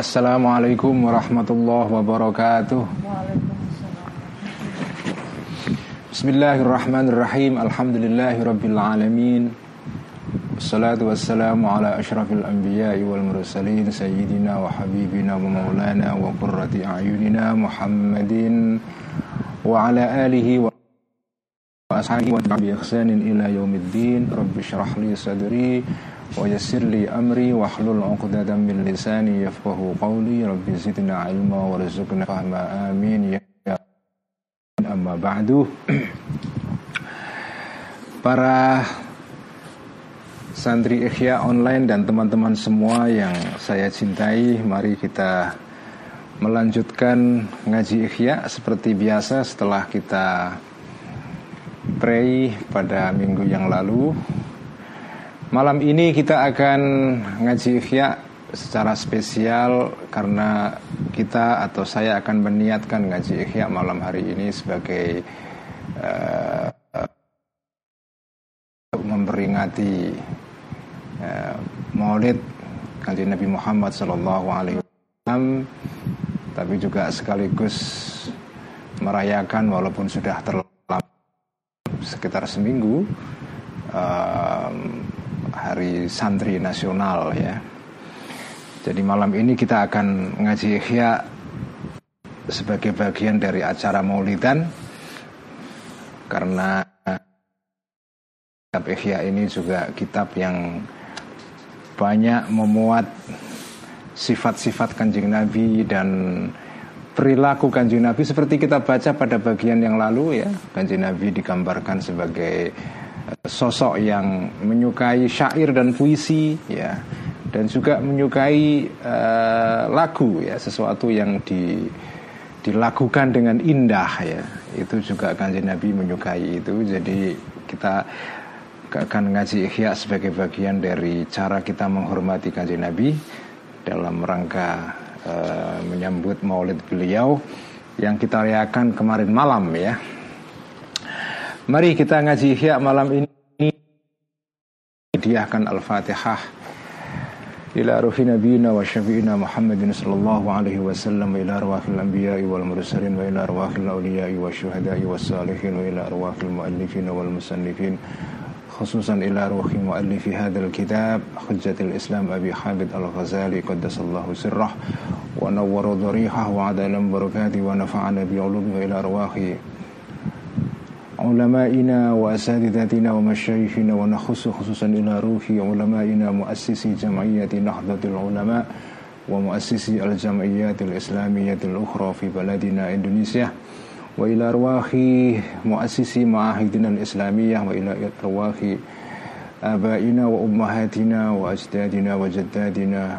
Assalamualaikum warahmatullahi wabarakatuh. Bismillahirrahmanirrahim. Alhamdulillahirabbil alamin. Wassalatu wassalamu ala asyrafil anbiya'i wal mursalin sayyidina wa habibina wa maulana wa qurrati a'yunina Muhammadin wa ala alihi wa ashabihi wa bi ihsanin ila yaumiddin. Rabbi shrah li sadri li amri wa hlul 'uqdatam min lisani yafqahu qawli. Rabbi zidna ilma warzuqna fahma. Amin ya amma ba'du. Para santri Ikhya online dan teman-teman semua yang saya cintai, mari kita melanjutkan ngaji Ikhya seperti biasa setelah kita pray pada minggu yang lalu. Malam ini kita akan ngaji Ikhya secara spesial karena kita atau saya akan meniatkan ngaji Ikhya malam hari ini sebagai uh, memperingati uh, Maulid kanjeng Nabi Muhammad Sallallahu Alaihi Wasallam, tapi juga sekaligus merayakan walaupun sudah terlambat sekitar seminggu um, hari santri nasional ya. Jadi malam ini kita akan ngaji Ihya sebagai bagian dari acara Maulidan. Karena kitab Ihya ini juga kitab yang banyak memuat sifat-sifat kanjeng Nabi dan perilaku kanjeng Nabi. Seperti kita baca pada bagian yang lalu ya. Kanjeng Nabi digambarkan sebagai sosok yang menyukai syair dan puisi ya. Dan juga menyukai uh, lagu ya. Sesuatu yang di, dilakukan dengan indah ya. Itu juga kanjeng Nabi menyukai itu. Jadi kita akan ngaji ikhya sebagai bagian dari cara kita menghormati kanjeng Nabi dalam rangka uh, menyambut maulid beliau yang kita rayakan kemarin malam ya mari kita ngaji ikhya malam ini diahkan al-fatihah إلى روح نبينا وشفينا محمد صلى الله عليه وسلم وإلى أرواح الأنبياء والمرسلين وإلى أرواح الأولياء والشهداء والصالحين وإلى أرواح المؤلفين والمصنفين خصوصا إلى روح مؤلف هذا الكتاب حجة الإسلام أبي حامد الغزالي قدس الله سره ونور ضريحه وعدل بركاته ونفعنا بعلومه إلى أرواح علمائنا وأساتذتنا ومشايخنا ونخص خصوصا إلى روح علمائنا مؤسسي جمعية نهضة العلماء ومؤسسي الجمعيات الإسلامية الأخرى في بلدنا إندونيسيا وإلى أرواح مؤسسي معاهدنا الإسلامية وإلى أرواح آبائنا وأمهاتنا وأجدادنا وجدادنا.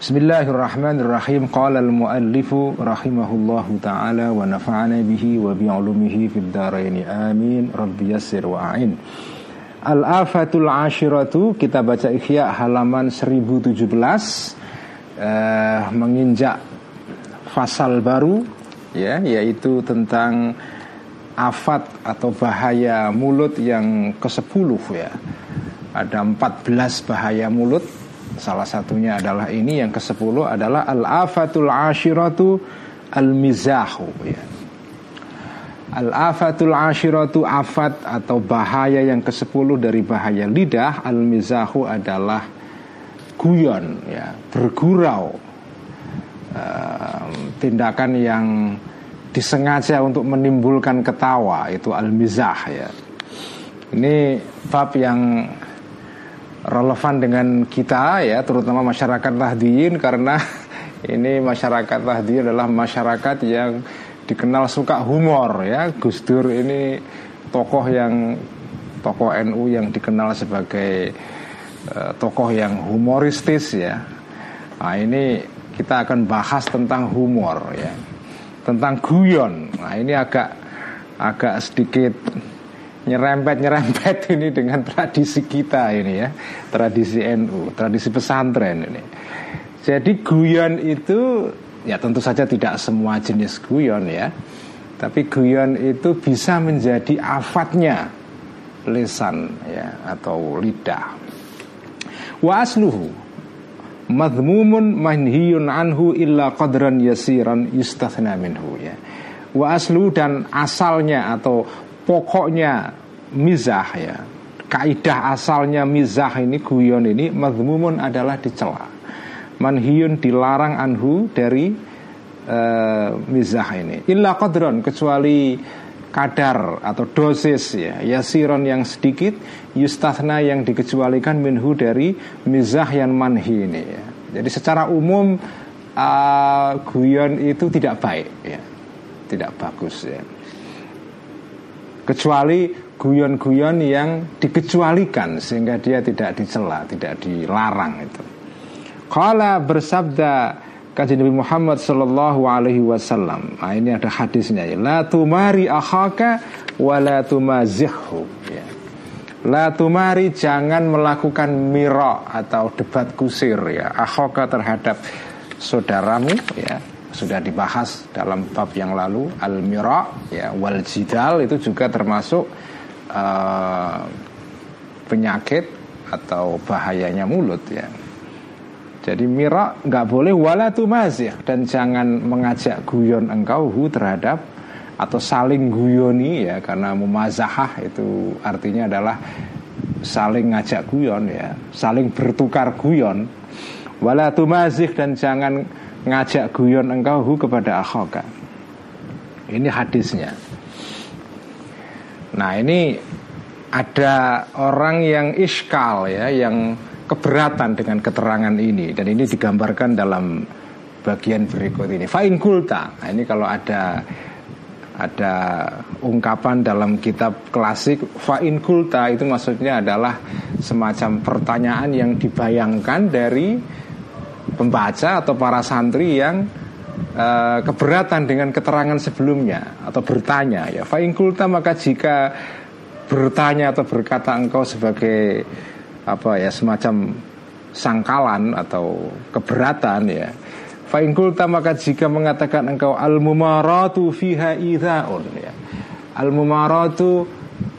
Bismillahirrahmanirrahim. Qala al-muallifu rahimahullahu ta'ala Wa nafa'ana bihi wa bi'ulumihi fid daraini. Amin. Rabbi yassir wa a'in. Al-afatul ashiratu Kita baca ikhya halaman 1017 eh, Menginjak fasal baru ya Yaitu tentang Afat atau bahaya mulut yang ke-10 ya. Ada 14 bahaya mulut Salah satunya adalah ini yang ke-10 adalah al-afatul ashiratu al-mizahu ya. Al-afatul ashiratu afat atau bahaya yang ke-10 dari bahaya lidah al-mizahu adalah guyon ya, bergurau. Uh, tindakan yang disengaja untuk menimbulkan ketawa itu al-mizah ya. Ini bab yang relevan dengan kita ya terutama masyarakat Lahdiyin karena ini masyarakat Lahdiyin adalah masyarakat yang dikenal suka humor ya. Gus Dur ini tokoh yang tokoh NU yang dikenal sebagai uh, tokoh yang humoristis ya. Nah ini kita akan bahas tentang humor ya. Tentang guyon. Nah ini agak agak sedikit nyerempet-nyerempet ini dengan tradisi kita ini ya, tradisi NU, tradisi pesantren ini. Jadi guyon itu ya tentu saja tidak semua jenis guyon ya. Tapi guyon itu bisa menjadi afatnya lisan ya atau lidah. Wa asluhu madhmumun manhiyun anhu illa qadran yasiran yustathna minhu ya. Wa aslu dan asalnya atau pokoknya mizah ya. Kaidah asalnya mizah ini guyon ini madhmumun adalah dicela. Manhiyun dilarang anhu dari uh, mizah ini. Illa qadran kecuali kadar atau dosis ya yasiron yang sedikit yustathna yang dikecualikan minhu dari mizah yang manhi ini ya. Jadi secara umum uh, guyon itu tidak baik ya. Tidak bagus ya. Kecuali guyon-guyon yang dikecualikan sehingga dia tidak dicela, tidak dilarang itu. Kala bersabda Kajian Nabi Muhammad Sallallahu Alaihi Wasallam. Nah, ini ada hadisnya ya. La tumari akhaka wa la tumazihhu. Ya. La tumari jangan melakukan miro atau debat kusir ya. Akhaka terhadap saudaramu ya. Sudah dibahas dalam bab yang lalu al miro ya wal jidal itu juga termasuk uh, penyakit atau bahayanya mulut ya. Jadi mira nggak boleh wala tumazih dan jangan mengajak guyon engkau hu terhadap atau saling guyoni ya karena memazahah itu artinya adalah saling ngajak guyon ya, saling bertukar guyon. Wala tumazih dan jangan ngajak guyon engkau hu kepada akhaka. Ini hadisnya. Nah, ini ada orang yang iskal ya, yang keberatan dengan keterangan ini dan ini digambarkan dalam bagian berikut ini. Fa'in kulta. Nah, ini kalau ada ada ungkapan dalam kitab klasik fa'in kulta itu maksudnya adalah semacam pertanyaan yang dibayangkan dari pembaca atau para santri yang uh, keberatan dengan keterangan sebelumnya atau bertanya ya fa'in kulta maka jika bertanya atau berkata engkau sebagai apa ya semacam sangkalan atau keberatan ya. Fa'inkulta maka jika mengatakan engkau al-mumaratu fiha idhaun ya. Al-mumaratu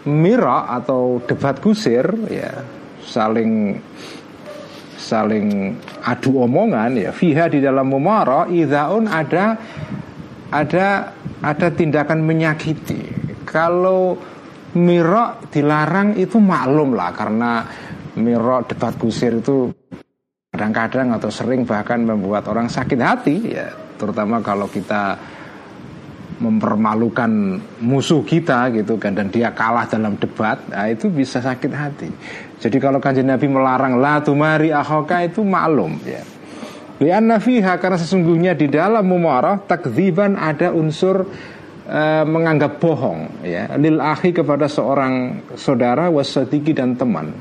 mira atau debat kusir ya saling saling adu omongan ya fiha di dalam mumara idhaun ada ada ada tindakan menyakiti. Kalau mira dilarang itu maklum lah karena Miro debat kusir itu kadang-kadang atau sering bahkan membuat orang sakit hati ya. Terutama kalau kita mempermalukan musuh kita gitu kan dan dia kalah dalam debat nah itu bisa sakit hati jadi kalau kanjeng Nabi melarang la tumari ahoka itu maklum ya. Lianna fiha karena sesungguhnya di dalam mumarah takziban ada unsur uh, menganggap bohong ya. Lil akhi kepada seorang saudara wasadiki dan teman.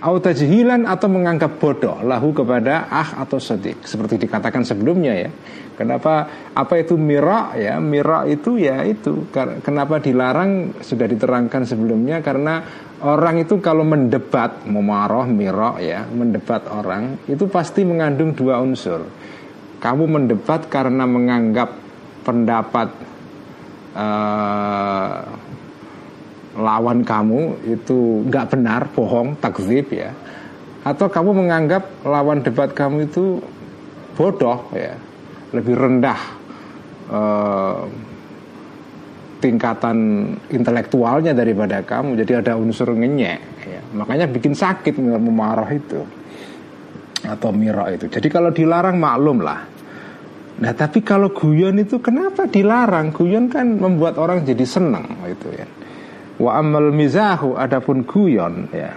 Autajhilan atau menganggap bodoh lahu kepada ah atau sodik seperti dikatakan sebelumnya ya. Kenapa apa itu mira ya? Mira itu ya itu. Kenapa dilarang? Sudah diterangkan sebelumnya karena orang itu kalau mendebat memarah mira ya mendebat orang itu pasti mengandung dua unsur. Kamu mendebat karena menganggap pendapat uh, lawan kamu itu nggak benar, bohong, takzib ya, atau kamu menganggap lawan debat kamu itu bodoh ya, lebih rendah uh, tingkatan intelektualnya daripada kamu, jadi ada unsur ngenyek, ya. makanya bikin sakit memarah itu atau mira itu. Jadi kalau dilarang maklum lah. Nah tapi kalau guyon itu kenapa dilarang? Guyon kan membuat orang jadi senang itu ya. Wa amal mizahu adapun guyon ya.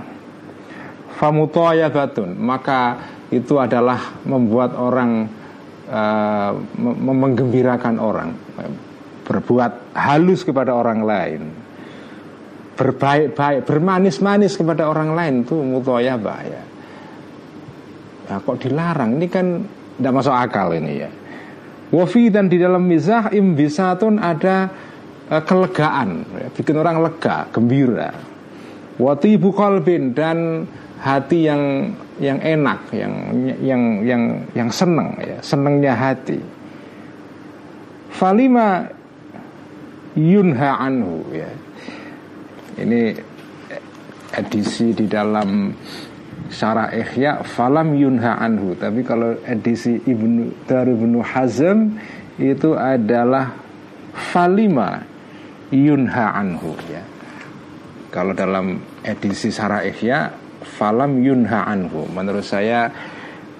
batun maka itu adalah membuat orang uh, menggembirakan orang, berbuat halus kepada orang lain. Berbaik-baik, bermanis-manis kepada orang lain itu mutoyabah ya. Nah, kok dilarang? Ini kan tidak masuk akal ini ya. Wafi dan di dalam mizah imbisatun ada uh, kelegaan, ya, bikin orang lega, gembira. Watibu kolbin dan hati yang yang enak, yang yang yang yang seneng ya, senengnya hati. Falima yunha anhu ya. Ini edisi di dalam syarah ihya falam yunha anhu. Tapi kalau edisi ibnu dari ibnu hazm itu adalah falima yunha anhu ya. Kalau dalam edisi syarah ihya falam yunha anhu. Menurut saya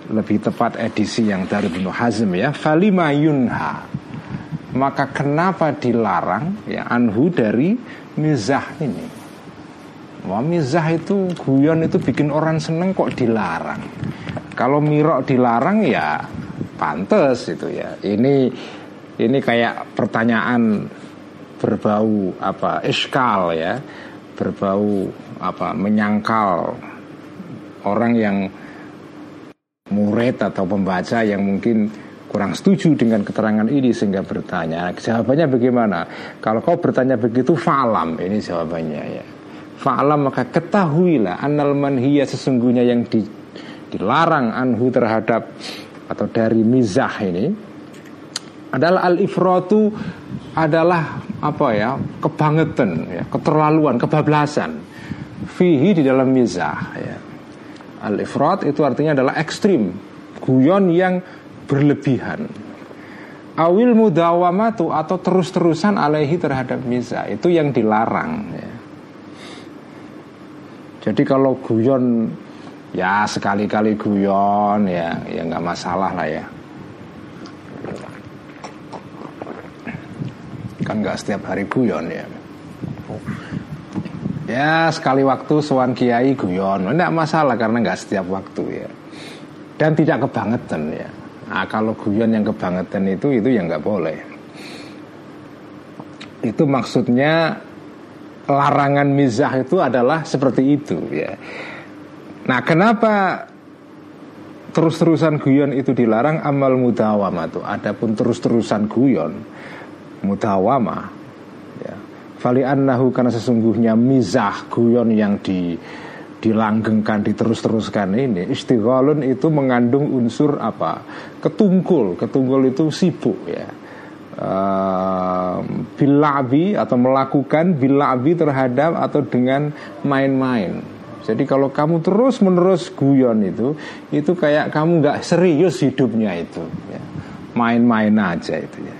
lebih tepat edisi yang dari ibnu hazm ya. Falima yunha maka kenapa dilarang ya anhu dari mizah ini Wah mizah itu guyon itu bikin orang seneng kok dilarang. Kalau mirok dilarang ya pantes itu ya. Ini ini kayak pertanyaan berbau apa iskal ya, berbau apa menyangkal orang yang murid atau pembaca yang mungkin kurang setuju dengan keterangan ini sehingga bertanya. Jawabannya bagaimana? Kalau kau bertanya begitu falam ini jawabannya ya. Fa'alam maka ketahuilah Annal manhiya sesungguhnya yang di, dilarang anhu terhadap Atau dari mizah ini Adalah al-ifratu Adalah apa ya Kebangetan, ya, keterlaluan, kebablasan Fihi di dalam mizah ya. Al-ifrat itu artinya adalah ekstrim Guyon yang berlebihan Awil mudawamatu atau terus-terusan alaihi terhadap mizah Itu yang dilarang ya jadi kalau guyon ya sekali-kali guyon ya ya nggak masalah lah ya. Kan nggak setiap hari guyon ya. Ya sekali waktu sewan kiai guyon, tidak masalah karena nggak setiap waktu ya. Dan tidak kebangetan ya. Nah, kalau guyon yang kebangetan itu itu yang nggak boleh. Itu maksudnya larangan mizah itu adalah seperti itu ya. Nah, kenapa terus-terusan guyon itu dilarang amal mudawama itu adapun terus-terusan guyon mudawama ya fali annahu karena sesungguhnya mizah guyon yang di dilanggengkan diterus-teruskan ini istighalun itu mengandung unsur apa ketungkul ketungkul itu sibuk ya uh, bilabi atau melakukan bilabi terhadap atau dengan main-main. Jadi kalau kamu terus menerus guyon itu, itu kayak kamu nggak serius hidupnya itu, ya. main-main aja itu ya.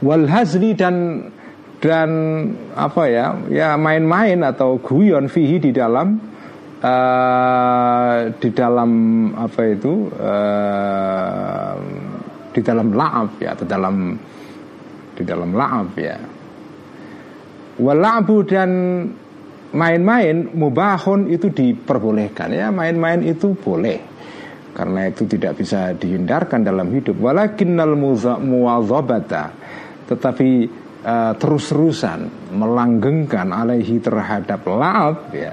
Walhazli dan dan apa ya, ya main-main atau guyon fihi di dalam uh, di dalam apa itu uh, di dalam la'ab ya atau dalam di dalam la'ab ya. Wala'bu dan main-main mubahun itu diperbolehkan ya main-main itu boleh. Karena itu tidak bisa dihindarkan dalam hidup. Walakinnal muwadzabata tetapi uh, terus-terusan melanggengkan alaihi terhadap la'ab ya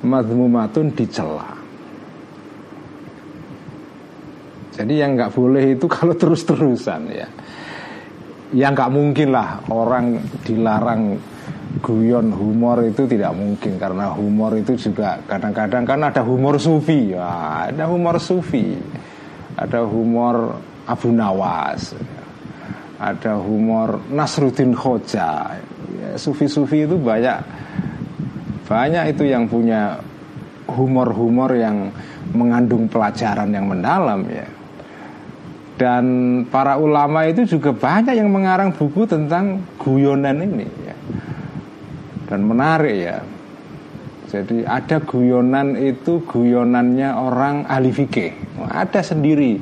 madmumatun dicela Jadi yang nggak boleh itu kalau terus-terusan ya. Yang nggak mungkin lah orang dilarang guyon humor itu tidak mungkin karena humor itu juga kadang-kadang kan ada humor sufi ya, ada humor sufi, ada humor Abu Nawas, ada humor Nasruddin Khoja. Ya, sufi-sufi itu banyak banyak itu yang punya humor-humor yang mengandung pelajaran yang mendalam ya. Dan para ulama itu juga banyak yang mengarang buku tentang guyonan ini ya. Dan menarik ya. Jadi ada guyonan itu guyonannya orang ahli. Ada sendiri.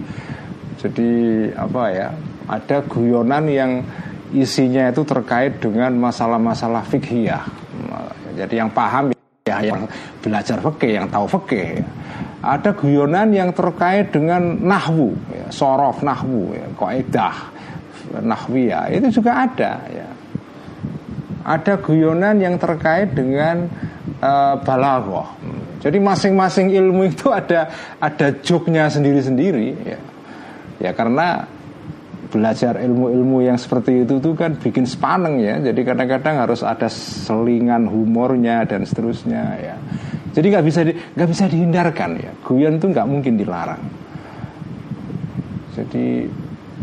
Jadi apa ya? Ada guyonan yang isinya itu terkait dengan masalah-masalah fikih ya. Jadi yang paham ya yang belajar fikih, yang tahu fikih. Ya ada guyonan yang terkait dengan nahwu, ya, sorof nahwu, ya, kaidah nahwiyah itu juga ada. Ya. Ada guyonan yang terkait dengan uh, balaghah. Jadi masing-masing ilmu itu ada ada joknya sendiri-sendiri. Ya. ya karena belajar ilmu-ilmu yang seperti itu tuh kan bikin sepaneng ya. Jadi kadang-kadang harus ada selingan humornya dan seterusnya ya. Jadi nggak bisa nggak bisa dihindarkan ya. Guyon tuh nggak mungkin dilarang. Jadi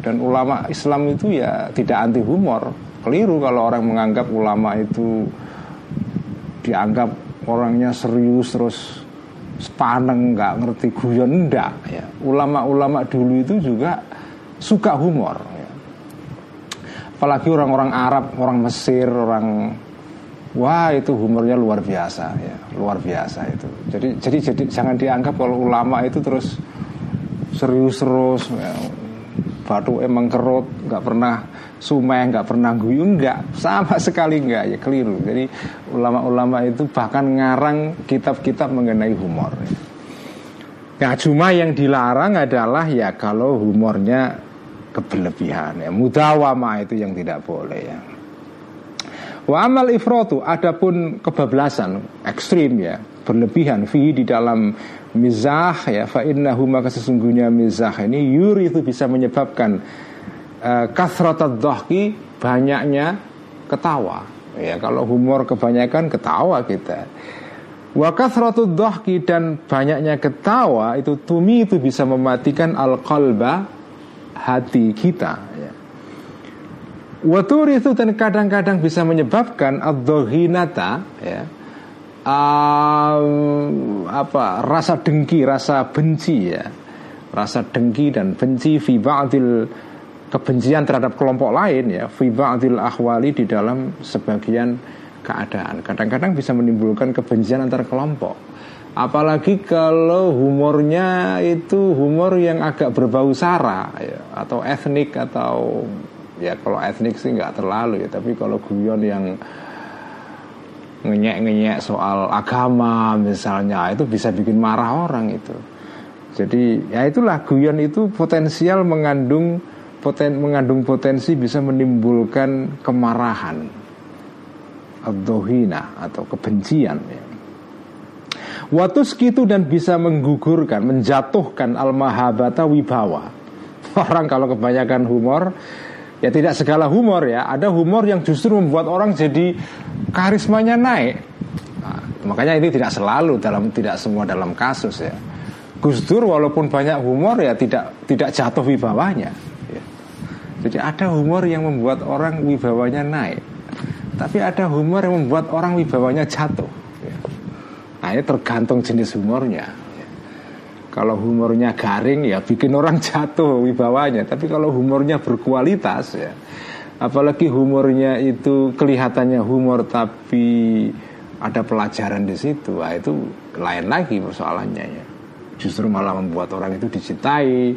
dan ulama Islam itu ya tidak anti humor. Keliru kalau orang menganggap ulama itu dianggap orangnya serius terus sepaneng nggak ngerti guyon enggak ya ulama-ulama dulu itu juga suka humor ya. apalagi orang-orang Arab orang Mesir orang wah itu humornya luar biasa ya. Luar biasa itu. Jadi jadi jadi jangan dianggap kalau ulama itu terus serius terus ya. batu emang kerut nggak pernah sumeh nggak pernah guyu nggak. Sama sekali nggak ya keliru. Jadi ulama-ulama itu bahkan ngarang kitab-kitab mengenai humor Nah cuma yang dilarang adalah ya kalau humornya kebelebihan ya. Mudawama itu yang tidak boleh ya. Wa amal ifrotu adapun kebablasan ekstrim ya berlebihan fi di dalam mizah ya fa innahu maka sesungguhnya mizah ini yuri itu bisa menyebabkan uh, kasratat dhahki banyaknya ketawa ya. Kalau humor kebanyakan ketawa kita. Wa kasratud dan banyaknya ketawa itu tumi itu bisa mematikan al-qalba hati kita ya. Watur itu dan kadang-kadang bisa menyebabkan ad-dhahinata ya. Um, apa rasa dengki, rasa benci ya. Rasa dengki dan benci fi ba'dil kebencian terhadap kelompok lain ya, fi ba'dil ahwali di dalam sebagian keadaan. Kadang-kadang bisa menimbulkan kebencian antar kelompok. Apalagi kalau humornya itu humor yang agak berbau sara ya, atau etnik atau ya kalau etnik sih nggak terlalu ya, tapi kalau guyon yang ngenyek-ngenyek soal agama misalnya itu bisa bikin marah orang itu. Jadi ya itulah guyon itu potensial mengandung poten, mengandung potensi bisa menimbulkan kemarahan Ad-dohina atau kebencian ya. Watus gitu dan bisa menggugurkan, menjatuhkan al-mahabata wibawa. Orang kalau kebanyakan humor, ya tidak segala humor ya. Ada humor yang justru membuat orang jadi karismanya naik. Nah, makanya ini tidak selalu dalam tidak semua dalam kasus ya. Gus Dur walaupun banyak humor ya tidak tidak jatuh wibawanya. Ya. Jadi ada humor yang membuat orang wibawanya naik. Tapi ada humor yang membuat orang wibawanya jatuh. Nah ini tergantung jenis humornya. Kalau humornya garing ya bikin orang jatuh wibawanya. Tapi kalau humornya berkualitas ya Apalagi humornya itu kelihatannya humor tapi ada pelajaran di situ Nah itu lain lagi persoalannya ya. Justru malah membuat orang itu dicintai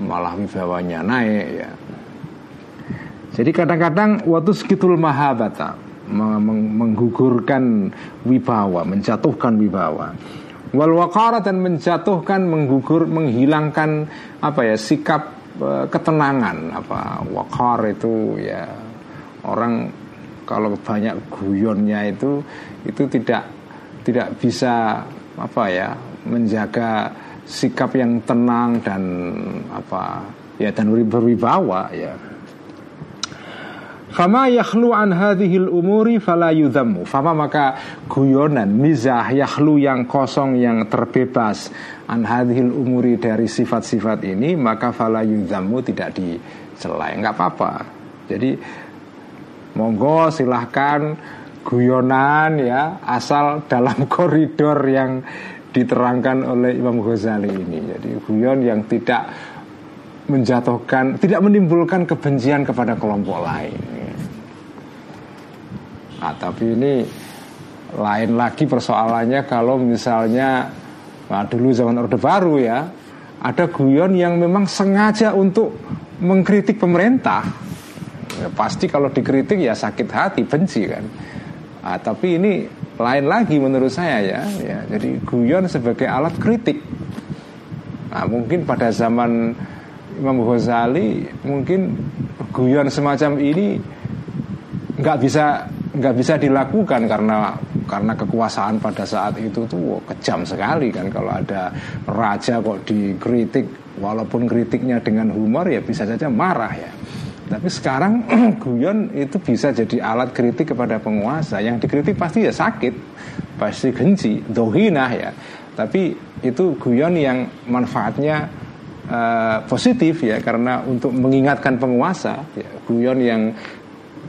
Malah wibawanya naik ya. Jadi kadang-kadang waktu sekitul mahabata menggugurkan wibawa, menjatuhkan wibawa. Wal wakara dan menjatuhkan, menggugur, menghilangkan apa ya sikap e, ketenangan. Apa wakar itu ya orang kalau banyak guyonnya itu itu tidak tidak bisa apa ya menjaga sikap yang tenang dan apa ya dan berwibawa ya Fama yakhlu an hadhil umuri fala yudhammu. Fama maka guyonan mizah yakhlu yang kosong yang terbebas an hadhil umuri dari sifat-sifat ini maka fala yudhammu tidak dicela nggak apa-apa. Jadi monggo silahkan guyonan ya asal dalam koridor yang diterangkan oleh Imam Ghazali ini. Jadi guyon yang tidak menjatuhkan tidak menimbulkan kebencian kepada kelompok lain Nah, tapi ini lain lagi persoalannya kalau misalnya nah dulu zaman Orde Baru ya ada guyon yang memang sengaja untuk mengkritik pemerintah. Ya, pasti kalau dikritik ya sakit hati, benci kan. Nah, tapi ini lain lagi menurut saya ya, ya. Jadi guyon sebagai alat kritik. Nah, mungkin pada zaman Imam Ghazali mungkin guyon semacam ini nggak bisa nggak bisa dilakukan karena karena kekuasaan pada saat itu tuh kejam sekali kan kalau ada raja kok dikritik walaupun kritiknya dengan humor ya bisa saja marah ya. Tapi sekarang guyon itu bisa jadi alat kritik kepada penguasa. Yang dikritik pasti ya sakit, pasti genci, dohinah ya. Tapi itu guyon yang manfaatnya uh, positif ya karena untuk mengingatkan penguasa. Ya, guyon yang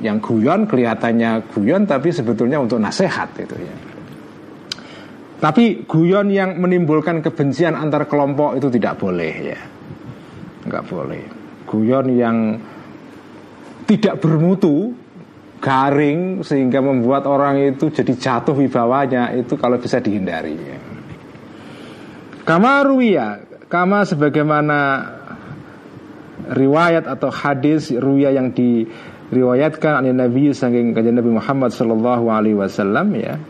yang guyon kelihatannya guyon tapi sebetulnya untuk nasihat itu ya. Tapi guyon yang menimbulkan kebencian antar kelompok itu tidak boleh ya. Enggak boleh. Guyon yang tidak bermutu, garing sehingga membuat orang itu jadi jatuh wibawanya itu kalau bisa dihindari ya. Kama ruya, kama sebagaimana riwayat atau hadis ruya yang diriwayatkan oleh Nabi saking kajian Nabi Muhammad sallallahu alaihi wasallam ya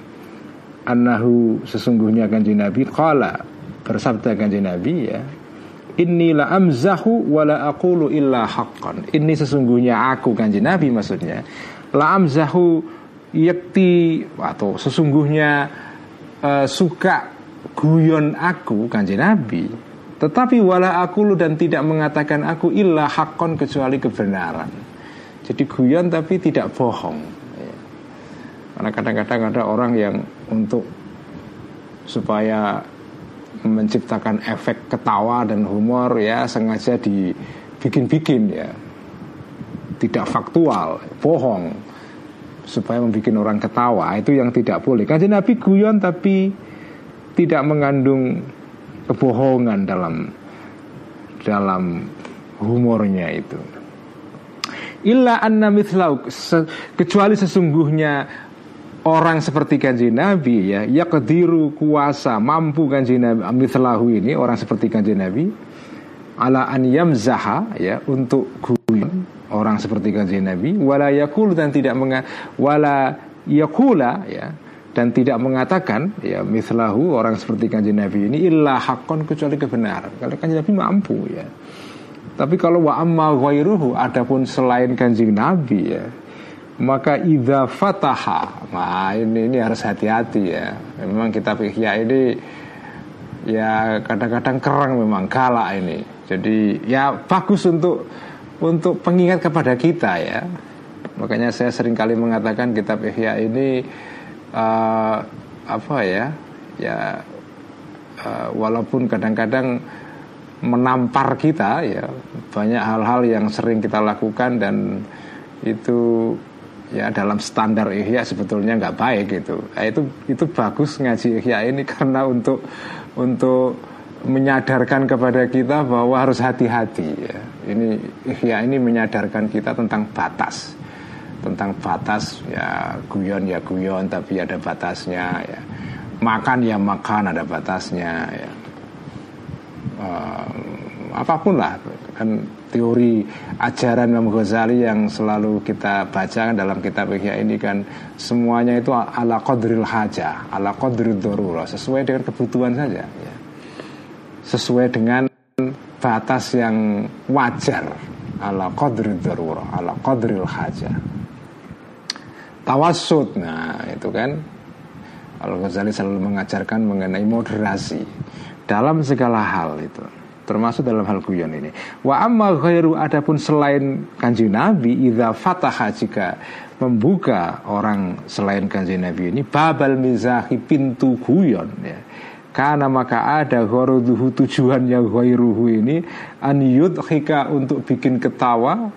annahu sesungguhnya kanjeng Nabi qala bersabda kanjeng Nabi ya Inni la amzahu wa la aqulu illa haqqan. Ini sesungguhnya aku kanjeng Nabi maksudnya. La amzahu yakti atau sesungguhnya uh, suka guyon aku kanjeng Nabi. Tetapi wala aku dan tidak mengatakan aku illa haqqan kecuali kebenaran. Jadi guyon tapi tidak bohong. Karena kadang-kadang ada orang yang untuk supaya menciptakan efek ketawa dan humor ya sengaja dibikin-bikin ya. Tidak faktual bohong. Supaya membuat orang ketawa itu yang tidak boleh. Kan Nabi guyon tapi tidak mengandung kebohongan dalam dalam humornya itu illa anna mithlauk. Kecuali sesungguhnya orang seperti kanji Nabi ya ya kediru kuasa mampu kanji Nabi mitlahu ini orang seperti kanji Nabi ala an yamzaha ya untuk guyon orang seperti kanji Nabi wala yakul dan tidak menga wala yakula ya dan tidak mengatakan ya mislahu orang seperti kanji Nabi ini illa hakon kecuali kebenaran. Kalau kanji Nabi mampu ya tapi kalau wa amma ghairuhu adapun selain kanjeng Nabi ya maka idza fataha nah ini ini harus hati-hati ya. Memang kitab ihya ini ya kadang-kadang kerang memang galak ini. Jadi ya bagus untuk untuk pengingat kepada kita ya. Makanya saya sering kali mengatakan kitab ihya ini uh, apa ya ya uh, walaupun kadang-kadang menampar kita ya banyak hal-hal yang sering kita lakukan dan itu ya dalam standar ihya sebetulnya nggak baik gitu. Nah, itu itu bagus ngaji ihya ini karena untuk untuk menyadarkan kepada kita bahwa harus hati-hati ya. Ini ihya ini menyadarkan kita tentang batas. Tentang batas ya guyon ya guyon tapi ada batasnya ya. Makan ya makan ada batasnya ya. Uh, apa pun lah kan teori ajaran Imam Ghazali yang selalu kita baca dalam kitab Ihya ini kan semuanya itu ala qadril haja, ala qadril darurah, sesuai dengan kebutuhan saja ya. Sesuai dengan batas yang wajar ala qadril darurah, ala qadril haja. Tawasud, nah itu kan Al Ghazali selalu mengajarkan mengenai moderasi dalam segala hal itu termasuk dalam hal guyon ini. Wa amma ghairu adapun selain kanji Nabi idza fataha jika membuka orang selain kanji Nabi ini babal mizahi pintu guyon ya. Karena maka ada gharaduhu tujuannya ghairuhu ini an yudhika untuk bikin ketawa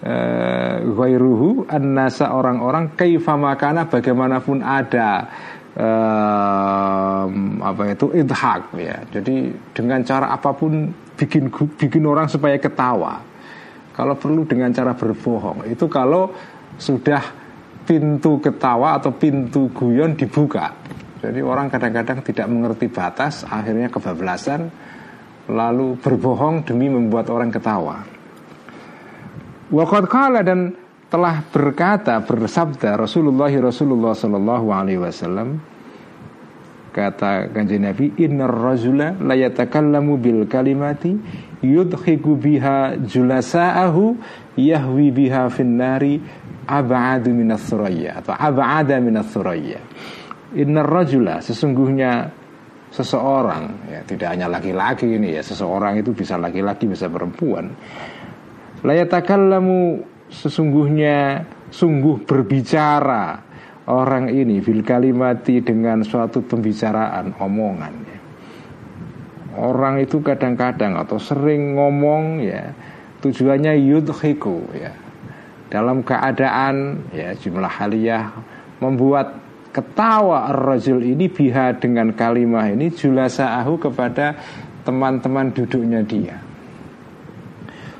uh, ghairuhu annasa orang-orang kaifa makana bagaimanapun ada um, apa itu idhak ya. Jadi dengan cara apa pun bikin bikin orang supaya ketawa. Kalau perlu dengan cara berbohong. Itu kalau sudah pintu ketawa atau pintu guyon dibuka. Jadi orang kadang-kadang tidak mengerti batas, akhirnya kebablasan, lalu berbohong demi membuat orang ketawa. Waktu kala dan telah berkata bersabda Rasulullah Rasulullah Sallallahu Alaihi Wasallam kata kanjeng Nabi innar rajula la yatakallamu bil kalimati yudhiku biha julasa'ahu yahwi biha finnari ab'adu minas suraya atau ab'ada minas suraya. Innar rajula sesungguhnya seseorang ya tidak hanya laki-laki ini ya seseorang itu bisa laki-laki bisa perempuan. Layatakallamu sesungguhnya sungguh berbicara orang ini fil kalimati dengan suatu pembicaraan omongan ya. orang itu kadang-kadang atau sering ngomong ya tujuannya yudhiku ya dalam keadaan ya jumlah haliyah membuat ketawa ar-rajul ini biha dengan kalimah ini julasa'ahu kepada teman-teman duduknya dia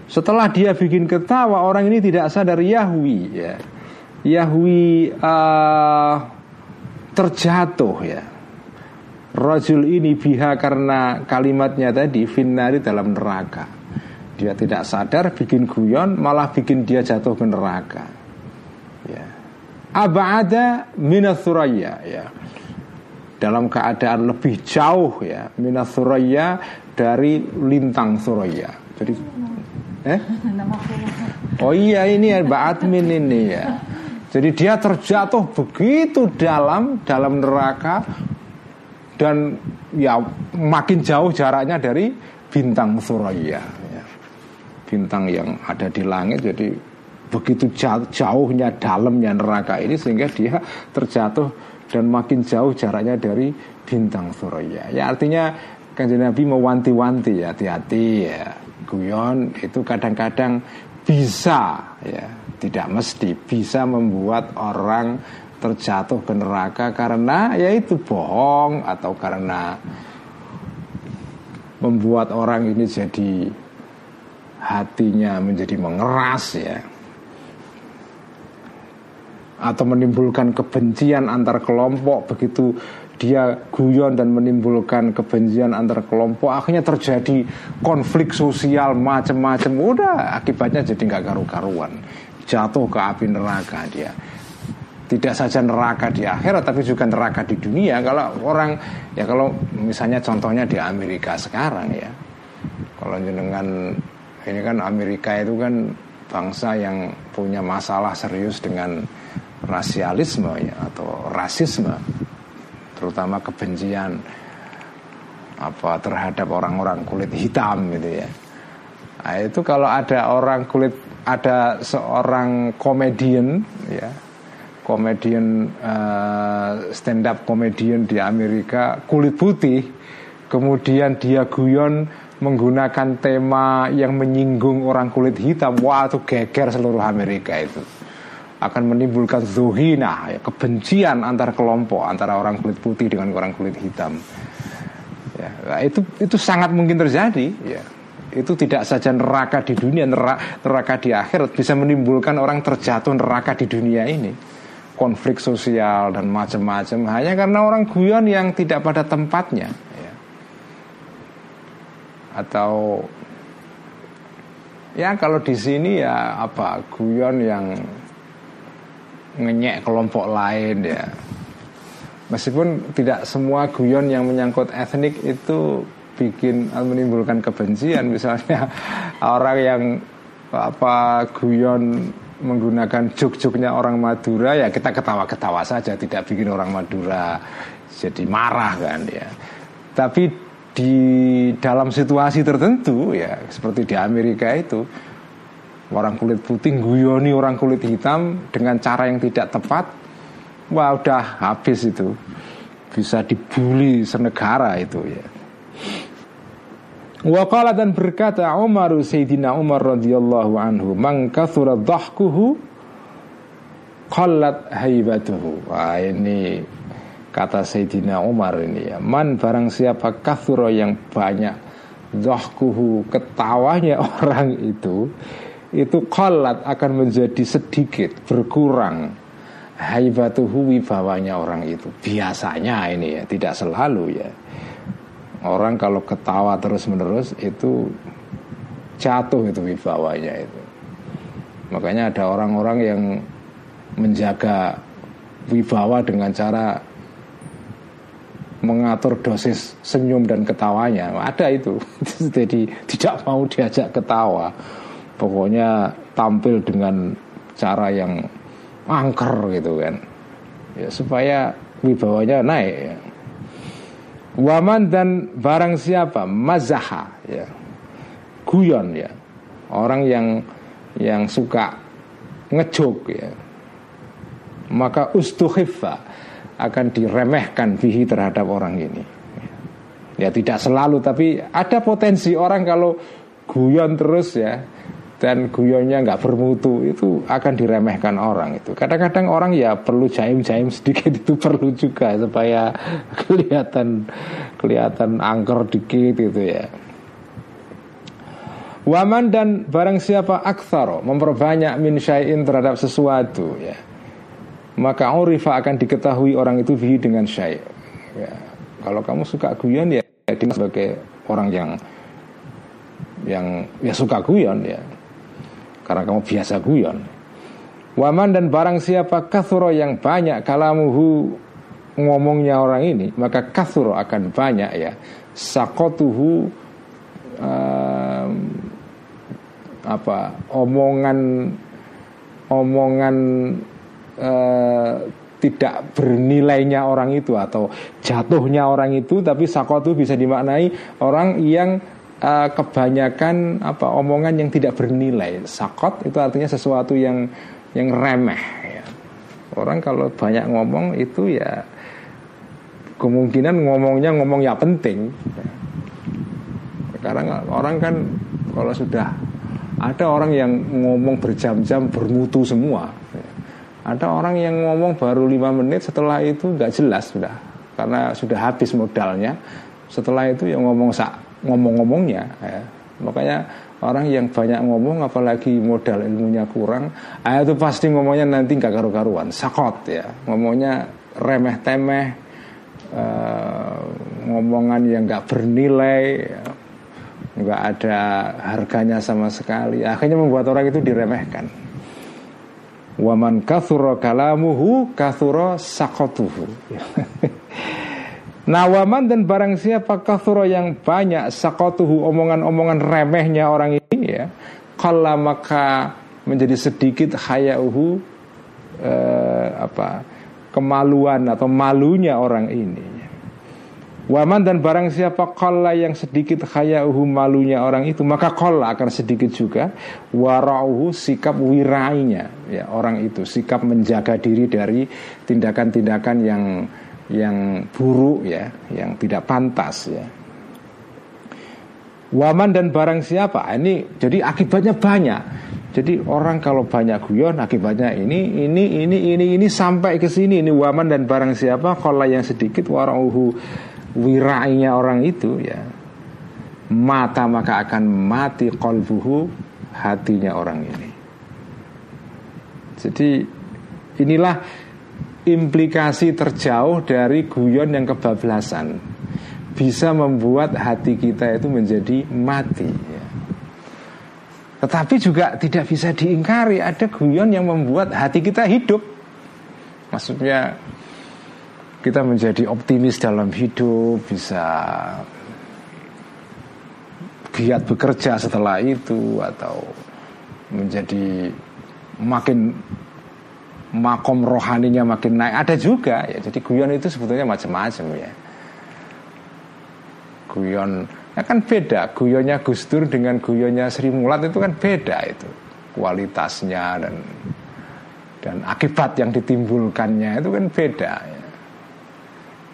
setelah dia bikin ketawa orang ini tidak sadar Yahwi ya. Yahwi uh, terjatuh ya. Rajul ini biha karena kalimatnya tadi finari dalam neraka. Dia tidak sadar bikin guyon malah bikin dia jatuh ke neraka. Ya. Abada minasuraya ya. Dalam keadaan lebih jauh ya minasuraya dari lintang suraya. Jadi Eh? Oh iya ini ya Mbak Admin ini ya. Jadi dia terjatuh begitu dalam dalam neraka dan ya makin jauh jaraknya dari bintang Suraya. Ya. Bintang yang ada di langit jadi begitu jauh, jauhnya dalamnya neraka ini sehingga dia terjatuh dan makin jauh jaraknya dari bintang Suraya. Ya artinya kanjeng Nabi mewanti-wanti ya hati-hati ya guyon itu kadang-kadang bisa ya tidak mesti bisa membuat orang terjatuh ke neraka karena yaitu bohong atau karena membuat orang ini jadi hatinya menjadi mengeras ya. Atau menimbulkan kebencian antar kelompok begitu dia guyon dan menimbulkan kebencian antar kelompok akhirnya terjadi konflik sosial macam-macam udah akibatnya jadi nggak karu-karuan. Jatuh ke api neraka dia. Tidak saja neraka di akhirat tapi juga neraka di dunia. Kalau orang ya kalau misalnya contohnya di Amerika sekarang ya. Kalau jenengan ini kan Amerika itu kan bangsa yang punya masalah serius dengan rasialisme ya atau rasisme terutama kebencian apa terhadap orang-orang kulit hitam gitu ya. Nah, itu kalau ada orang kulit ada seorang komedian ya komedian uh, eh, stand up komedian di Amerika kulit putih kemudian dia guyon menggunakan tema yang menyinggung orang kulit hitam wah itu geger seluruh Amerika itu akan menimbulkan zuhina ya, kebencian antar kelompok antara orang kulit putih dengan orang kulit hitam. Ya, nah, itu itu sangat mungkin terjadi ya. Itu tidak saja neraka di dunia neraka, neraka di akhirat bisa menimbulkan orang terjatuh neraka di dunia ini. Konflik sosial dan macam-macam hanya karena orang guyon yang tidak pada tempatnya ya. atau ya kalau di sini ya apa guyon yang ngenyek kelompok lain ya. Meskipun tidak semua guyon yang menyangkut etnik itu bikin menimbulkan kebencian. Misalnya orang yang apa guyon menggunakan juk-juknya orang Madura ya kita ketawa-ketawa saja tidak bikin orang Madura jadi marah kan ya. Tapi di dalam situasi tertentu ya seperti di Amerika itu orang kulit putih guyoni orang kulit hitam dengan cara yang tidak tepat wah udah habis itu. Bisa dibully senegara itu ya. Waqala dan berkata Umar Sayyidina Umar radhiyallahu anhu man kathura dhahkuhu qallat haibatuhu. Wah ini kata Sayyidina Umar ini ya. Man barang siapa kathura yang banyak dhahkuhu ketawanya orang itu itu kolat akan menjadi sedikit berkurang. Haibatuhu wibawanya orang itu. Biasanya ini ya tidak selalu ya. Orang kalau ketawa terus menerus itu jatuh itu wibawanya itu. Makanya ada orang-orang yang menjaga wibawa dengan cara mengatur dosis senyum dan ketawanya. Ada itu. Jadi tidak mau diajak ketawa pokoknya tampil dengan cara yang angker gitu kan. Ya supaya wibawanya naik ya. Waman dan barang siapa? Mazaha ya. Guyon ya. Orang yang yang suka ngejok ya. Maka ustuhifa akan diremehkan bihi terhadap orang ini. Ya tidak selalu tapi ada potensi. Orang kalau guyon terus ya dan guyonnya nggak bermutu itu akan diremehkan orang itu kadang-kadang orang ya perlu jaim-jaim sedikit itu perlu juga supaya kelihatan kelihatan angker dikit gitu ya Waman dan barang siapa memperbanyak min syai'in terhadap sesuatu ya. Maka urifa akan diketahui orang itu bihi dengan syai'. Ya. Kalau kamu suka guyon ya, ya sebagai orang yang yang ya suka guyon ya karena kamu biasa guyon. Waman dan barang siapa kathuro yang banyak kalamuhu ngomongnya orang ini maka kathuro akan banyak ya sakotuhu um, apa omongan omongan uh, tidak bernilainya orang itu atau jatuhnya orang itu tapi sakotu bisa dimaknai orang yang uh, kebanyakan apa omongan yang tidak bernilai. Sakot itu artinya sesuatu yang yang remeh. Ya. Orang kalau banyak ngomong itu ya kemungkinan ngomongnya ngomong ya penting. Sekarang orang kan kalau sudah ada orang yang ngomong berjam-jam bermutu semua. Ada orang yang ngomong baru lima menit setelah itu nggak jelas sudah karena sudah habis modalnya. Setelah itu yang ngomong sak ngomong-ngomongnya ya. makanya orang yang banyak ngomong apalagi modal ilmunya kurang ah, itu pasti ngomongnya nanti nggak karu-karuan sakot ya ngomongnya remeh temeh uh, ngomongan yang nggak bernilai ya. nggak ada harganya sama sekali akhirnya membuat orang itu diremehkan waman kathuro kalamuhu kathuro sakotuhu Nawaman dan barang siapa kathuro yang banyak sakotuhu omongan-omongan remehnya orang ini ya Kala maka menjadi sedikit hayauhu eh, apa kemaluan atau malunya orang ini. Waman dan barang siapa kala yang sedikit hayauhu malunya orang itu Maka kala akan sedikit juga. Warauhu sikap wirainya ya Orang itu sikap menjaga diri dari tindakan-tindakan yang yang buruk ya, yang tidak pantas ya. Waman dan barang siapa? Ini jadi akibatnya banyak. Jadi orang kalau banyak guyon akibatnya ini ini ini ini ini sampai ke sini ini waman dan barang siapa kalau yang sedikit warauhu wirainya orang itu ya mata maka akan mati kolbuhu hatinya orang ini. Jadi inilah implikasi terjauh dari guyon yang kebablasan bisa membuat hati kita itu menjadi mati. Ya. Tetapi juga tidak bisa diingkari ada guyon yang membuat hati kita hidup. Maksudnya kita menjadi optimis dalam hidup, bisa giat bekerja setelah itu atau menjadi makin makom rohaninya makin naik. Ada juga ya. Jadi guyon itu sebetulnya macam-macam ya. Guyon ya kan beda. Guyonnya Gus Dur dengan guyonnya Sri Mulat itu kan beda itu kualitasnya dan dan akibat yang ditimbulkannya itu kan beda ya.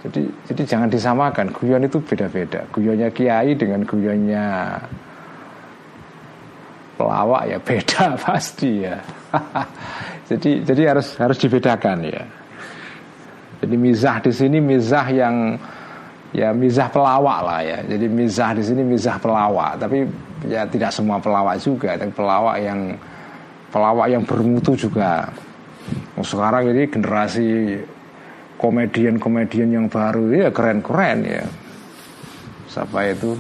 jadi jadi jangan disamakan. Guyon itu beda-beda. Guyonnya Kiai dengan guyonnya pelawak ya beda pasti ya Jadi jadi harus harus dibedakan ya. Jadi mizah di sini mizah yang ya mizah pelawak lah ya. Jadi mizah di sini mizah pelawak, tapi ya tidak semua pelawak juga, tapi pelawak yang pelawak yang bermutu juga. Oh, sekarang ini generasi komedian-komedian yang baru ya keren-keren ya. Siapa itu?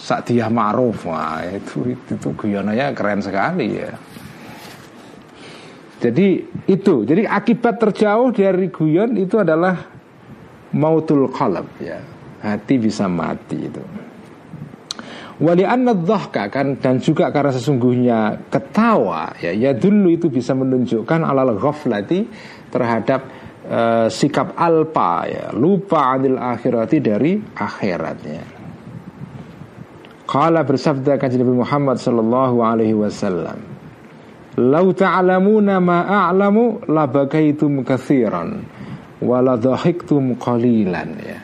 Sakdiah Ma'ruf Wah itu, itu, itu guyonanya keren sekali ya jadi itu, jadi akibat terjauh dari guyon itu adalah mautul qalb ya. Hati bisa mati itu. Wali dhahka kan dan juga karena sesungguhnya ketawa ya ya dulu itu bisa menunjukkan alal ghaflati terhadap uh, sikap alpa ya, lupa anil akhirati dari akhiratnya. Qala bersabda kanjeng Nabi Muhammad sallallahu alaihi wasallam, "Lau ta'lamuna ma a'lamu labakaitum katsiran wa la dhahiktum qalilan." Ya.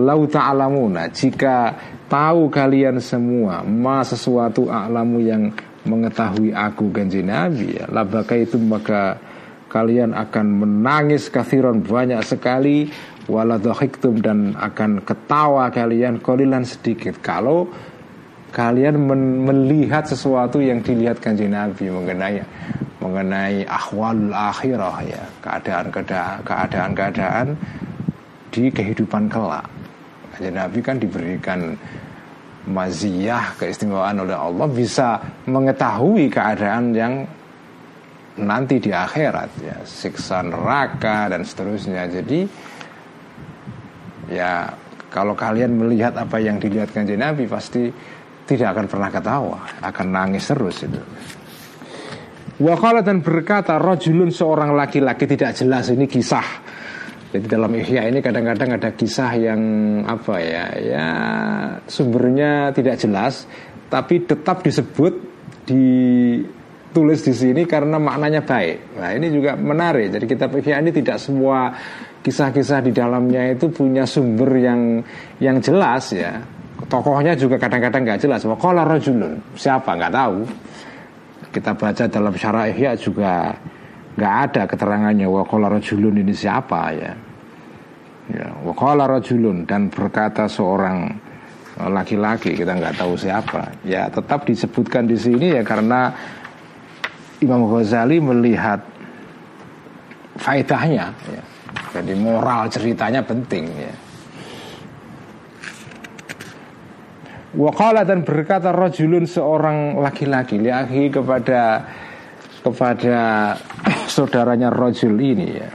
Lau ta'lamuna jika tahu kalian semua ma sesuatu a'lamu yang mengetahui aku kanjeng Nabi ya, labakaitum maka kalian akan menangis kathiron banyak sekali waladhahiktum dan akan ketawa kalian kolilan sedikit kalau kalian men melihat sesuatu yang dilihat kanjeng Nabi mengenai mengenai ahwal akhirah ya. Keadaan keadaan keadaan di kehidupan kelak. Kanjeng Nabi kan diberikan maziyah keistimewaan oleh Allah bisa mengetahui keadaan yang nanti di akhirat ya. Siksa neraka dan seterusnya. Jadi ya kalau kalian melihat apa yang dilihat kanjeng Nabi pasti tidak akan pernah ketawa, akan nangis terus itu. Wakala dan berkata rojulun seorang laki-laki tidak jelas ini kisah. Jadi dalam ihya ini kadang-kadang ada kisah yang apa ya, ya sumbernya tidak jelas, tapi tetap disebut ditulis di sini karena maknanya baik. Nah ini juga menarik. Jadi kitab ihya ini tidak semua kisah-kisah di dalamnya itu punya sumber yang yang jelas ya. Tokohnya juga kadang-kadang nggak jelas. Wakola rojulun siapa nggak tahu. Kita baca dalam syarah ihya juga nggak ada keterangannya wakola rojulun ini siapa ya. Ya, wakola rojulun dan berkata seorang laki-laki kita nggak tahu siapa. Ya tetap disebutkan di sini ya karena Imam Ghazali melihat faedahnya ya jadi moral ceritanya penting ya. Wakala dan berkata rojulun seorang laki-laki liahi kepada kepada saudaranya rojul ini ya.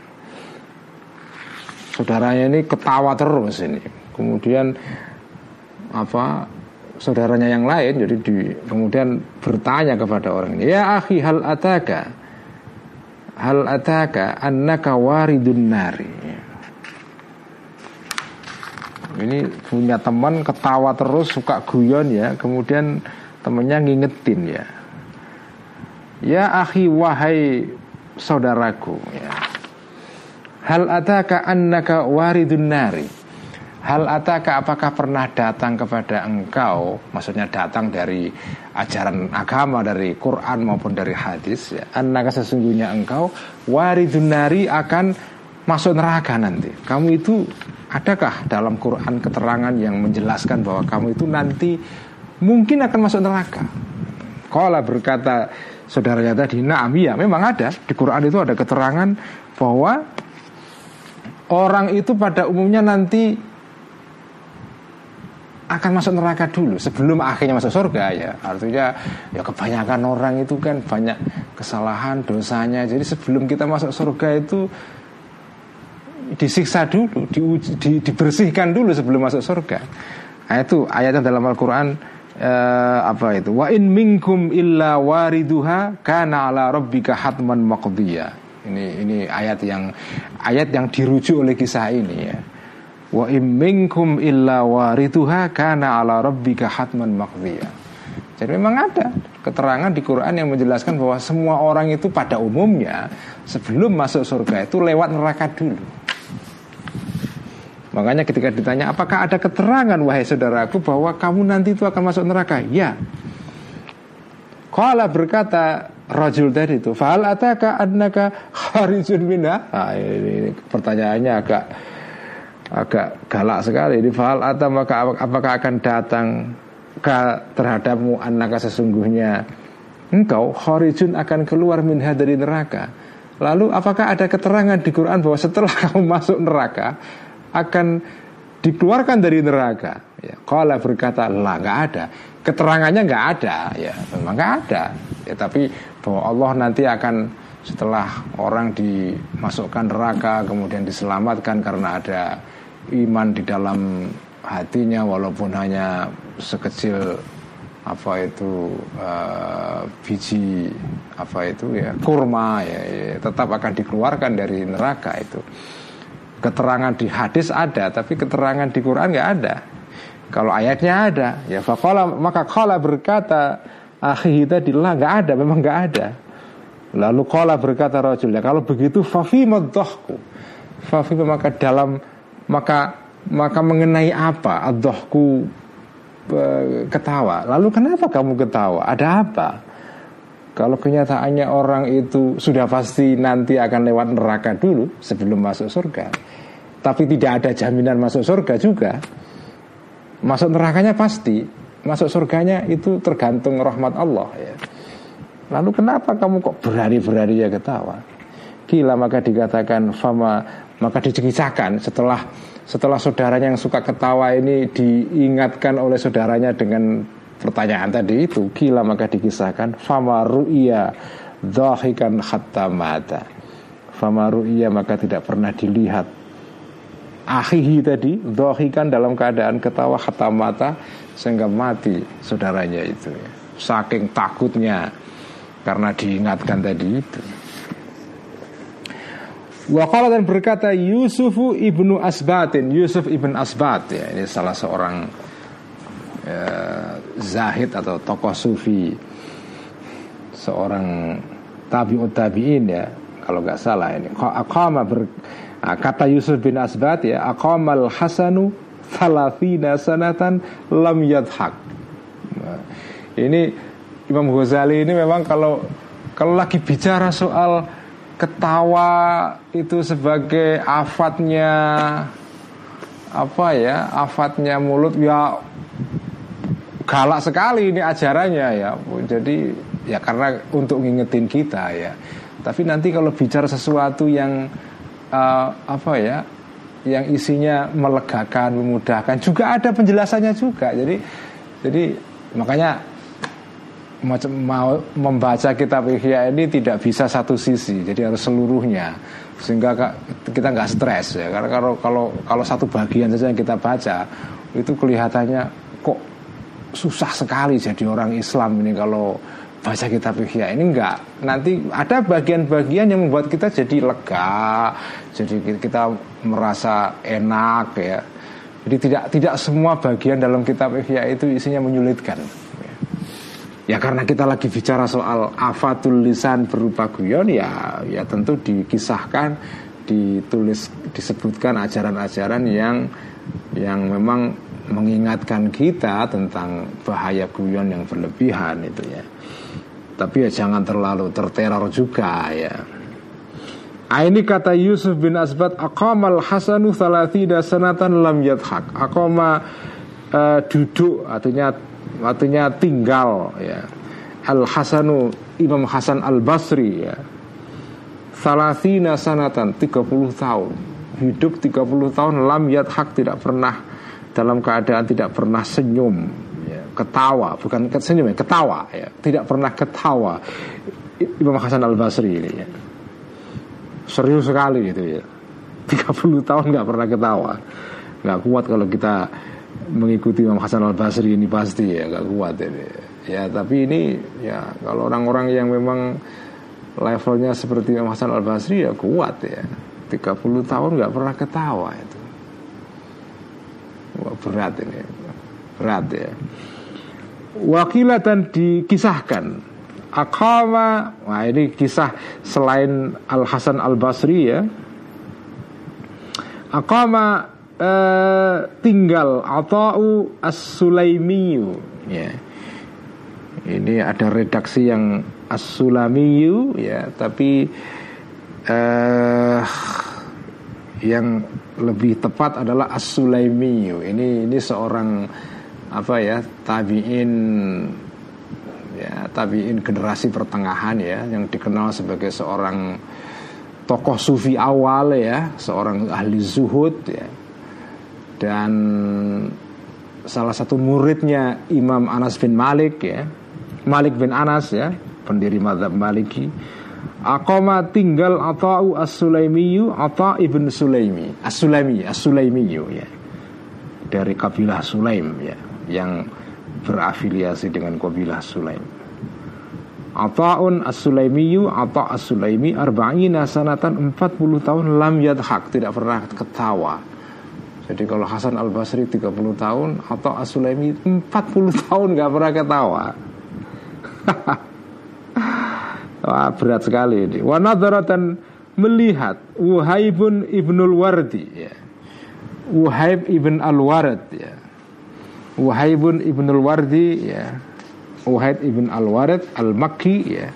Saudaranya ini ketawa terus ini. Kemudian apa saudaranya yang lain jadi di, kemudian bertanya kepada orang ini ya akhi hal ataka hal ataka annaka waridun nari ini punya teman ketawa terus suka guyon ya. Kemudian temennya ngingetin ya. Ya akhi wahai saudaraku ya. Hal ataka annaka waridun nari? Hal ataka apakah pernah datang kepada engkau? Maksudnya datang dari ajaran agama Dari Quran maupun dari hadis ya. Annaka sesungguhnya engkau Waridunari akan masuk neraka nanti. Kamu itu adakah dalam Quran keterangan yang menjelaskan bahwa kamu itu nanti Mungkin akan masuk neraka? Kala berkata saudaranya tadi Naam iya memang ada. Di Quran itu ada keterangan bahwa Orang itu pada umumnya nanti akan masuk neraka dulu sebelum akhirnya masuk surga ya. Artinya ya kebanyakan orang itu kan banyak kesalahan dosanya. Jadi sebelum kita masuk surga itu disiksa dulu di, di, dibersihkan dulu sebelum masuk surga nah, itu ayatnya dalam Al-Quran eh, apa itu wa in minkum illa wariduha kana ala rabbika hatman maqdiya ini ini ayat yang ayat yang dirujuk oleh kisah ini ya Wa imminkum illa warituha kana ala rabbika hatman maqdiya. Jadi memang ada keterangan di Quran yang menjelaskan bahwa semua orang itu pada umumnya sebelum masuk surga itu lewat neraka dulu. Makanya ketika ditanya apakah ada keterangan wahai saudaraku bahwa kamu nanti itu akan masuk neraka? Ya. Kala berkata rajul tadi itu, "Fa'al ataka annaka kharijun minha?" Nah, ini, ini pertanyaannya agak agak galak sekali di fal atau maka apakah akan datang ke terhadapmu anaka sesungguhnya engkau kharijun akan keluar minha dari neraka lalu apakah ada keterangan di Quran bahwa setelah kamu masuk neraka akan dikeluarkan dari neraka. Ya kalau berkata lah nggak ada. Keterangannya nggak ada. Ya memang nggak ada. Ya tapi bahwa Allah nanti akan setelah orang dimasukkan neraka kemudian diselamatkan karena ada iman di dalam hatinya walaupun hanya sekecil apa itu uh, biji apa itu ya kurma ya, ya tetap akan dikeluarkan dari neraka itu keterangan di hadis ada tapi keterangan di Quran nggak ada kalau ayatnya ada ya fakola maka kala berkata akhi tadi lah nggak ada memang nggak ada lalu kala berkata rajul ya kalau begitu fafi madhahku fafi maka dalam maka maka mengenai apa adohku ketawa. Lalu kenapa kamu ketawa? Ada apa? Kalau kenyataannya orang itu sudah pasti nanti akan lewat neraka dulu sebelum masuk surga. Tapi tidak ada jaminan masuk surga juga. Masuk nerakanya pasti, masuk surganya itu tergantung rahmat Allah ya. Lalu kenapa kamu kok berani-berani ya ketawa? Gila maka dikatakan fama maka dicekisahkan setelah setelah saudaranya yang suka ketawa ini diingatkan oleh saudaranya dengan pertanyaan tadi itu gila maka dikisahkan fama ru'ya dhahikan hatta mata. Fama ru'ya maka tidak pernah dilihat. Akhihi tadi dhahikan dalam keadaan ketawa hatta mata sehingga mati saudaranya itu. Saking takutnya karena diingatkan tadi itu. Wakala dan berkata Yusufu ibnu Asbatin. Yusuf ibn Asbat ya ini salah seorang ya, zahid atau tokoh sufi seorang tabiut tabiin ya kalau nggak salah ini. Akama ber, nah, kata Yusuf bin Asbat ya akamal hasanu thalathina sanatan lam yadhak nah, ini Imam Ghazali ini memang kalau kalau lagi bicara soal ketawa itu sebagai afatnya apa ya afatnya mulut ya galak sekali ini ajarannya ya jadi ya karena untuk ngingetin kita ya. Tapi nanti kalau bicara sesuatu yang uh, apa ya yang isinya melegakan memudahkan juga ada penjelasannya juga. Jadi jadi makanya mau membaca kitab Ihya ini tidak bisa satu sisi, jadi harus seluruhnya. Sehingga kita nggak stres ya. Karena kalau kalau kalau satu bagian saja yang kita baca itu kelihatannya kok susah sekali jadi orang Islam ini kalau baca kitab Ihya. Ini enggak. Nanti ada bagian-bagian yang membuat kita jadi lega jadi kita merasa enak ya. Jadi tidak tidak semua bagian dalam kitab Ihya itu isinya menyulitkan. Ya karena kita lagi bicara soal afatul lisan berupa guyon ya ya tentu dikisahkan, ditulis, disebutkan ajaran-ajaran yang yang memang mengingatkan kita tentang bahaya guyon yang berlebihan itu ya. Tapi ya jangan terlalu terteror juga ya. Nah, ini kata Yusuf bin Asbat Aqamal hasanu thalathida sanatan lam yadhak Aqama uh, duduk artinya artinya tinggal ya Al Hasanu Imam Hasan Al Basri ya Salasina sanatan 30 tahun Hidup 30 tahun Lam hak tidak pernah Dalam keadaan tidak pernah senyum ya, Ketawa Bukan senyum ya Ketawa ya Tidak pernah ketawa Imam Hasan Al Basri ini ya Serius sekali gitu ya 30 tahun nggak pernah ketawa nggak kuat kalau kita mengikuti Imam Hasan Al Basri ini pasti ya gak kuat ini. Ya tapi ini ya kalau orang-orang yang memang levelnya seperti Imam Hasan Al Basri ya kuat ya. 30 tahun nggak pernah ketawa itu. Berat ini. Berat ya. Wakilatan dikisahkan. Akama Wah ini kisah selain Al Hasan Al Basri ya. Akama uh, tinggal atau as-sulaimiyu. Ya. Ini ada redaksi yang as-sulamiyu ya. Tapi uh, yang lebih tepat adalah as-sulaimiyu ini ini seorang apa ya tabiin ya tabiin generasi pertengahan ya yang dikenal sebagai seorang tokoh sufi awal ya seorang ahli zuhud ya. Dan salah satu muridnya Imam Anas bin Malik ya Malik bin Anas ya pendiri madhab Maliki Akoma tinggal Ata'u As-Sulaimiyu Ata ibn Sulaimi As-Sulaimi As-Sulaimiyu ya Dari kabilah Sulaim ya Yang berafiliasi dengan kabilah Sulaim. Ata'un as-Sulaimiyu Ata' as-Sulaimi arba'ina sanatan 40 tahun lam yadhak tidak pernah ketawa. Jadi kalau Hasan al-Basri 30 tahun atau as-Sulaimi 40 tahun nggak pernah ketawa. Wah, berat sekali ini. Wa nadaratan melihat Wuhaibun ibnul Wardi ya. Wuhaib ibn al-Warad ya. Wuhaibun ibnul Wardi ya. Wuhaib ibn al-Warad al-Makki ya.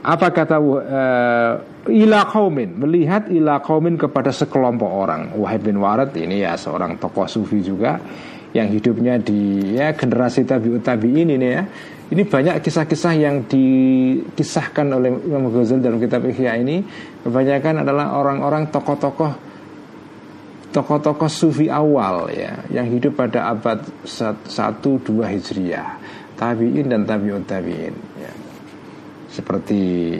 Apa kata uh, ila kaumin melihat ila kaumin kepada sekelompok orang Wahib bin Warad ini ya seorang tokoh sufi juga yang hidupnya di ya generasi tabiut tabiin ini ya. Ini banyak kisah-kisah yang dikisahkan oleh Imam Ghazali dalam kitab Ihya ini. Kebanyakan adalah orang-orang tokoh-tokoh tokoh-tokoh sufi awal ya yang hidup pada abad 1 2 Hijriah. Tabiin dan tabiut tabiin ya. seperti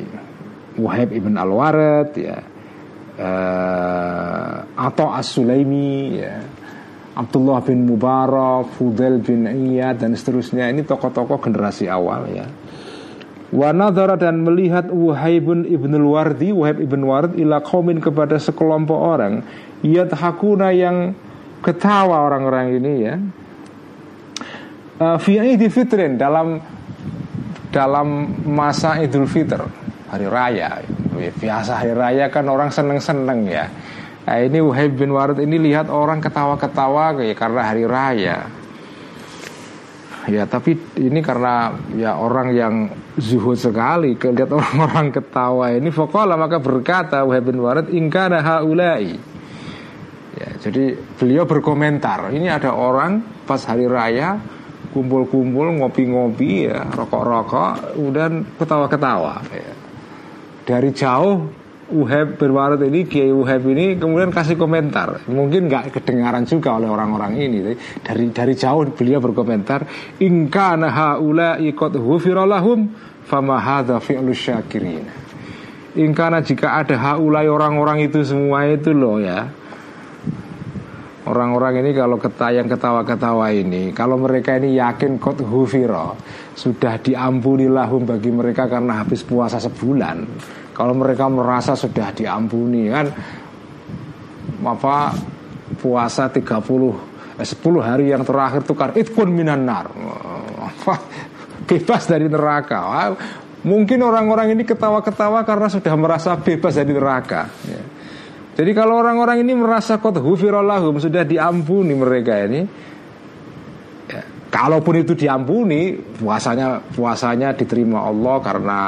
Wahib ibn al-Warid ya. Uh, atau As-Sulaimi ya Abdullah bin Mubarak, Fudel bin Iyad dan seterusnya. Ini tokoh-tokoh generasi awal ya. Wa dan melihat Wahibun ibn wardi Wahib ibn Ward ila kaumin kepada sekelompok orang. Yadhakuna yang ketawa orang-orang ini ya. Uh, di fitrin dalam dalam masa Idul Fitr hari raya. Biasa hari raya kan orang seneng-seneng ya Nah, ini Wahib bin Warid ini lihat orang ketawa-ketawa kayak karena hari raya. Ya, tapi ini karena ya orang yang zuhud sekali lihat orang-orang ketawa ini Fokola maka berkata Wahib bin Warid ingkana haulai. Ya, jadi beliau berkomentar, ini ada orang pas hari raya kumpul-kumpul ngopi-ngopi ya, rokok-rokok, kemudian ketawa-ketawa ya. Dari jauh Uheb berwarat ini Kiai Uheb ini kemudian kasih komentar. Mungkin nggak kedengaran juga oleh orang-orang ini dari dari jauh beliau berkomentar ingkana haula ikut hufiralahum fama hadza fi'lu syakirin. Ingkana jika ada haulai orang-orang itu semua itu loh ya. Orang-orang ini kalau ketayang ketawa-ketawa ini Kalau mereka ini yakin kot hufiro Sudah diampuni lahum bagi mereka karena habis puasa sebulan kalau mereka merasa sudah diampuni kan apa puasa 30 eh, 10 hari yang terakhir itu kan pun minan nar. bebas dari neraka. Mungkin orang-orang ini ketawa-ketawa karena sudah merasa bebas dari neraka. Ya. Jadi kalau orang-orang ini merasa kot hufirallahum sudah diampuni mereka ini, ya, kalaupun itu diampuni, puasanya puasanya diterima Allah karena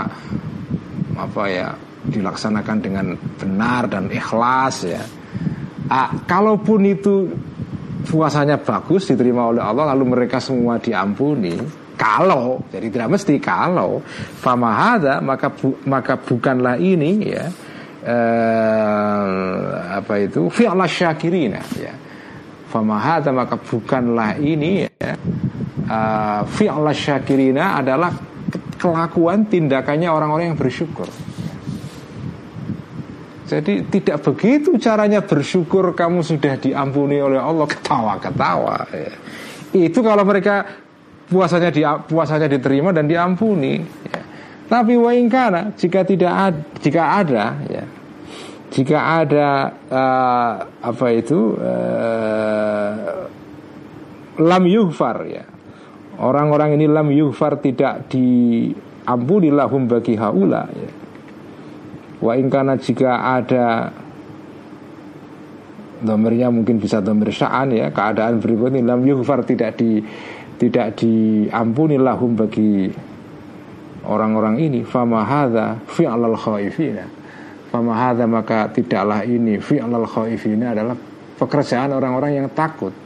apa ya dilaksanakan dengan benar dan ikhlas ya. Ah, kalaupun itu puasanya bagus diterima oleh Allah lalu mereka semua diampuni kalau jadi tidak mesti kalau famahada maka bu, maka bukanlah ini ya eh, apa itu fi'la syakirina ya famahada maka bukanlah ini ya uh, fi'la syakirina adalah kelakuan tindakannya orang-orang yang bersyukur. Jadi tidak begitu caranya bersyukur kamu sudah diampuni oleh Allah ketawa-ketawa. Ya. Itu kalau mereka puasanya di, puasanya diterima dan diampuni. Ya. Tapi waingkana jika tidak ada, jika ada ya jika ada uh, apa itu uh, lam yuhfar ya Orang-orang ini lam yughfar tidak diampuni lahum bagi haula ya. Wa ingkana jika ada Domernya mungkin bisa domer sya'an ya. Keadaan berikutnya Lam yughfar tidak di Tidak diampuni lahum bagi Orang-orang ini. Fama hadha fi'alal khaifina Fama hadha maka tidaklah ini Fi'alal khaifina adalah Pekerjaan orang-orang yang takut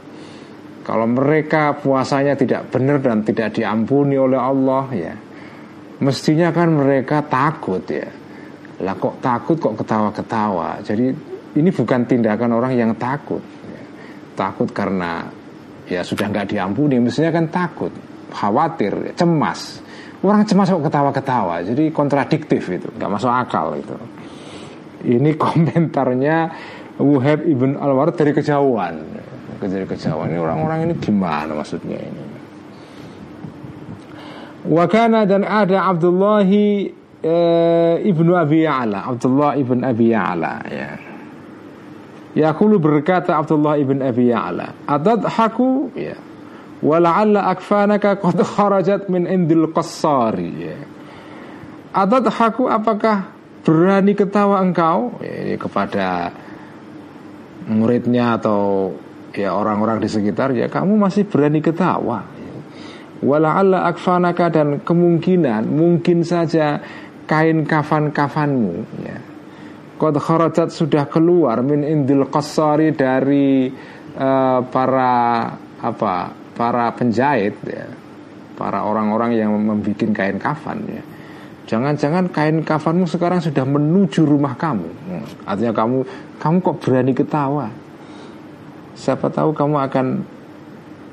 kalau mereka puasanya tidak benar dan tidak diampuni oleh Allah ya Mestinya kan mereka takut ya. Lah kok takut kok ketawa-ketawa? Jadi ini bukan tindakan orang yang takut ya. Takut karena ya sudah nggak diampuni Mestinya kan takut Khawatir, cemas. Orang cemas kok ketawa-ketawa? Jadi kontradiktif itu, nggak masuk akal itu. Ini komentarnya Wuhab ibn al dari kejauhan kejar-kejaran ini orang-orang ini gimana maksudnya ini? Wakana dan ada Abdullah e, ibnu Abi Ya'la. Abdullah ibn Abi Ya'la ya. Yaqulu berkata Abdullah ibn Abi Ya'la haku ya. Wala'alla akfanaka qad kharajat min indil qassari. Ya. Haku apakah berani ketawa engkau? Ya, kepada muridnya atau ya orang-orang di sekitar ya kamu masih berani ketawa Wala'alla akfanaka dan kemungkinan Mungkin saja kain kafan-kafanmu ya. Qad kharajat sudah keluar min indil qasari dari uh, para apa para penjahit ya. Para orang-orang yang membuat kain kafan ya. Jangan-jangan kain kafanmu sekarang sudah menuju rumah kamu. Hmm. Artinya kamu kamu kok berani ketawa? Siapa tahu kamu akan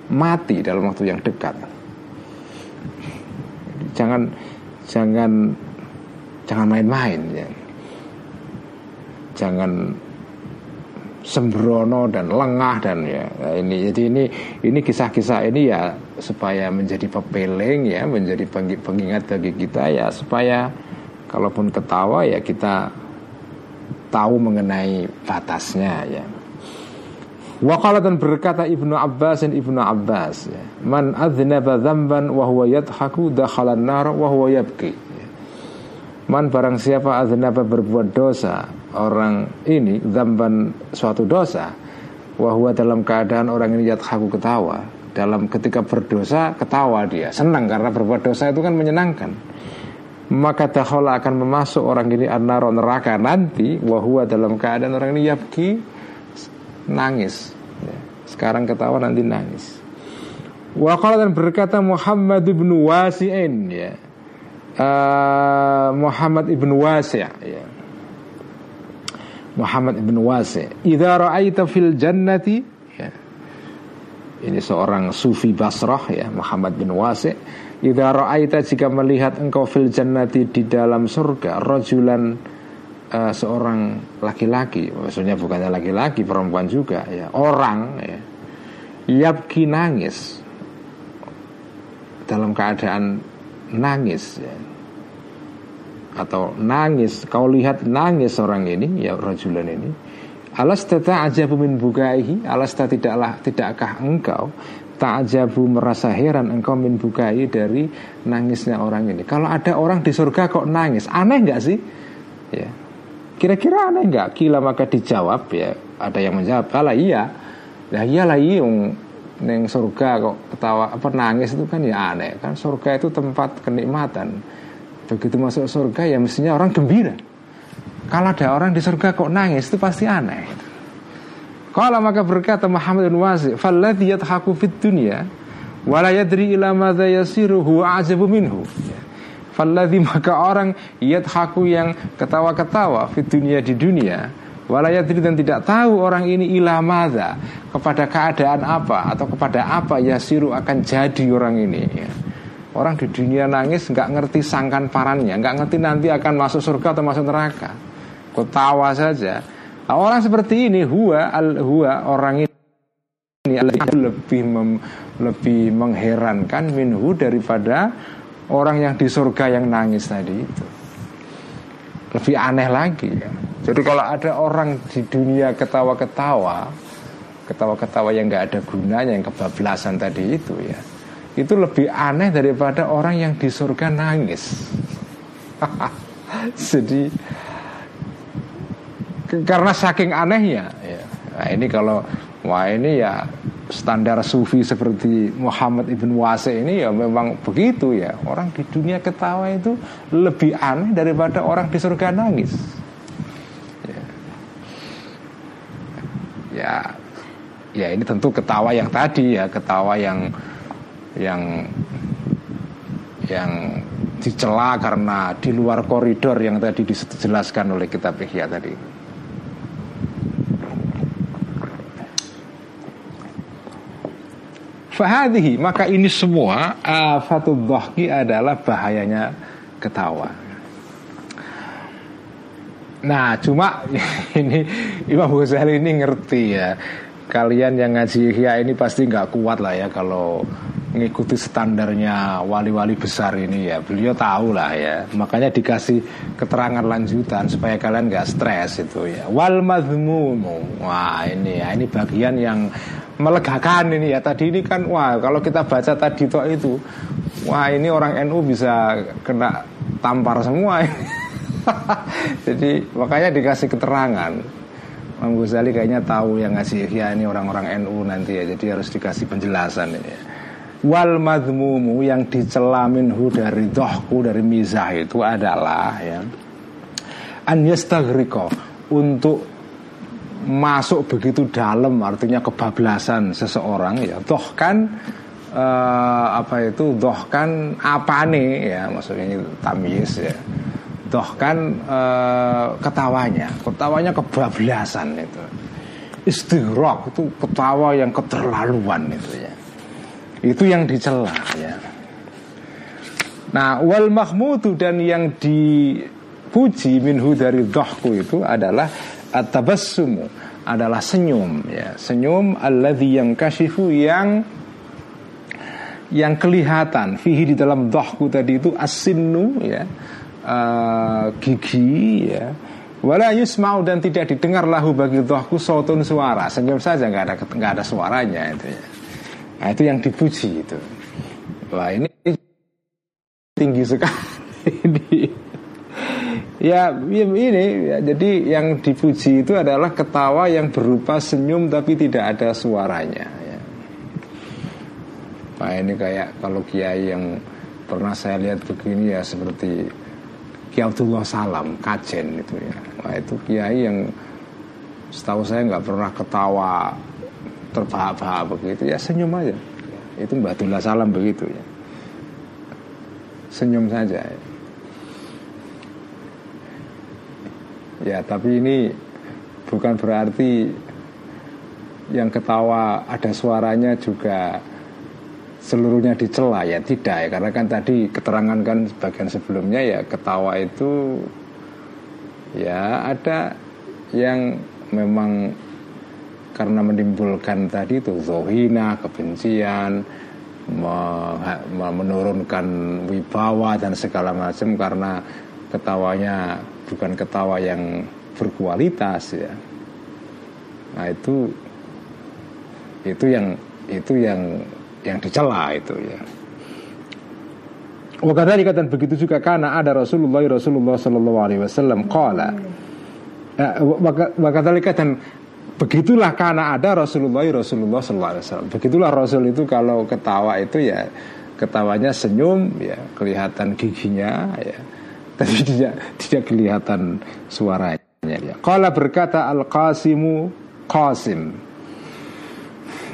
mati dalam waktu yang dekat jangan jangan jangan main-main ya. Jangan sembrono dan lengah dan ya ini jadi ini ini kisah-kisah ini ya supaya menjadi pepeling ya menjadi pengingat bagi kita ya supaya kalaupun ketawa ya kita tahu mengenai batasnya ya Waqala dan berkata Ibnu Abbas dan Ibnu Abbas ya, Man adznaba dzamban wa huwa yadhaku dakhala nar wa huwa yabki. Man barang siapa berbuat dosa orang ini dzamban suatu dosa wa huwa dalam keadaan orang ini yadhaku ketawa dalam ketika berdosa ketawa dia senang karena berbuat dosa itu kan menyenangkan maka dakhala akan memasuk orang ini an neraka nanti wahwa dalam keadaan orang ini yabki nangis. Ya. Sekarang ketawa nanti nangis. Waqala dan berkata Muhammad ibn Wasi'in ya. Uh, Muhammad ibn Wasi' ya. Muhammad ibn Wasi' Idza ra'aita fil jannati ya. Ini seorang sufi Basrah ya Muhammad bin Wasi' Idza ra'aita jika melihat engkau fil jannati di dalam surga rajulan uh, seorang laki-laki, maksudnya bukannya laki-laki, perempuan juga ya, orang ya, yabki nangis. Dalam keadaan nangis ya. atau nangis kau lihat nangis orang ini ya rajulan ini. Alas tata aja min bukaihi alas tidaklah tidakkah engkau ta'jabu merasa heran engkau min bukai dari nangisnya orang ini. Kalau ada orang di surga kok nangis aneh nggak sih? Ya Kira-kira aneh nggak? Kila maka dijawab ya. Ada yang menjawab, kalau iya. Ya iyalah iya neng surga kok ketawa apa nangis itu kan ya aneh kan surga itu tempat kenikmatan begitu masuk surga ya mestinya orang gembira kalau ada orang di surga kok nangis itu pasti aneh kalau maka berkata Muhammad bin Wasi falladhi yadhaku fid dunya wala yadri ila madza yasiru huwa ajabu Falladhi maka orang yadhaku yang ketawa-ketawa di dunia di dunia. Walayadri dan tidak tahu orang ini ilamada Kepada keadaan apa Atau kepada apa ya siru akan jadi orang ini. Orang di dunia nangis nggak ngerti sangkan parannya nggak ngerti nanti akan masuk surga atau masuk neraka. Ketawa saja. Nah, Orang seperti ini Huwa, al, huwa orang ini lebih mem, lebih mengherankan minhu daripada orang yang di surga yang nangis tadi itu lebih aneh lagi ya. Jadi kalau ada orang di dunia ketawa-ketawa, ketawa-ketawa yang nggak ada gunanya, yang kebablasan tadi itu ya, itu lebih aneh daripada orang yang di surga nangis. Jadi karena saking anehnya, ya. Nah ini kalau wah ini ya standar sufi seperti Muhammad ibn Wase ini ya memang begitu ya. Orang di dunia ketawa itu lebih aneh daripada orang di surga nangis. Ya. Ya, ya ini tentu ketawa yang tadi ya ketawa yang yang yang dicela karena di luar koridor yang tadi dijelaskan oleh kitab Ihya tadi Fahadihi maka ini semua afatul dhahki adalah bahayanya ketawa. Nah, cuma ini Imam Ghazali ini ngerti ya. kalian yang ngaji ihya ini pasti nggak kuat lah ya kalau mengikuti standarnya wali-wali besar ini ya. Beliau tahu lah ya. Makanya dikasih keterangan lanjutan supaya kalian nggak stres itu ya. Wal madhmumu. Wah ini ya. Ini bagian yang melegakan ini ya. Tadi ini kan wah kalau kita baca tadi toh itu wah ini orang NU bisa kena tampar semua jadi makanya dikasih keterangan. Imam Ghazali kayaknya tahu yang ngasih ya ini orang-orang NU nanti ya. Jadi harus dikasih penjelasan ini ya wal madmumu yang dicela minhu dari dohku dari mizah itu adalah ya an yastaghriqa untuk masuk begitu dalam artinya kebablasan seseorang ya toh kan uh, apa itu doh kan apa nih ya maksudnya ini tamis ya doh kan uh, ketawanya ketawanya kebablasan itu. Istighraq itu ketawa yang keterlaluan itu ya itu yang dicela ya. Nah, wal mahmudu dan yang dipuji minhu dari dohku itu adalah atabassumu adalah senyum ya. Senyum alladhi yang kashifu yang yang kelihatan fihi di dalam dohku tadi itu asinnu ya. Uh, gigi ya wala yusma'u dan tidak didengar lahu bagi dohku sautun suara senyum saja nggak ada nggak ada suaranya itu ya Nah itu yang dipuji itu. Wah ini tinggi sekali ini. Ya, ini ya, jadi yang dipuji itu adalah ketawa yang berupa senyum tapi tidak ada suaranya. Ya. Nah ini kayak kalau kiai yang pernah saya lihat begini ya seperti Kiai Abdullah Salam Kajen itu ya. Nah itu kiai yang setahu saya nggak pernah ketawa terbahak-bahak begitu. Ya senyum aja. Itu Mbak Abdullah Salam begitu ya. Senyum saja. Ya. ya tapi ini bukan berarti yang ketawa ada suaranya juga seluruhnya dicela ya tidak ya. Karena kan tadi keterangan kan bagian sebelumnya ya ketawa itu ya ada yang memang karena menimbulkan tadi itu zohina, kebencian, menurunkan wibawa dan segala macam karena ketawanya bukan ketawa yang berkualitas ya. Nah itu itu yang itu yang yang dicela itu ya. Wakadari dan begitu juga karena ada Rasulullah Rasulullah Sallallahu Alaihi Wasallam kala. Wakadari dan Begitulah karena ada Rasulullah Rasulullah SAW. Begitulah Rasul itu kalau ketawa itu ya ketawanya senyum ya kelihatan giginya ya tapi tidak tidak kelihatan suaranya ya. Kalau berkata Al Qasimu Qasim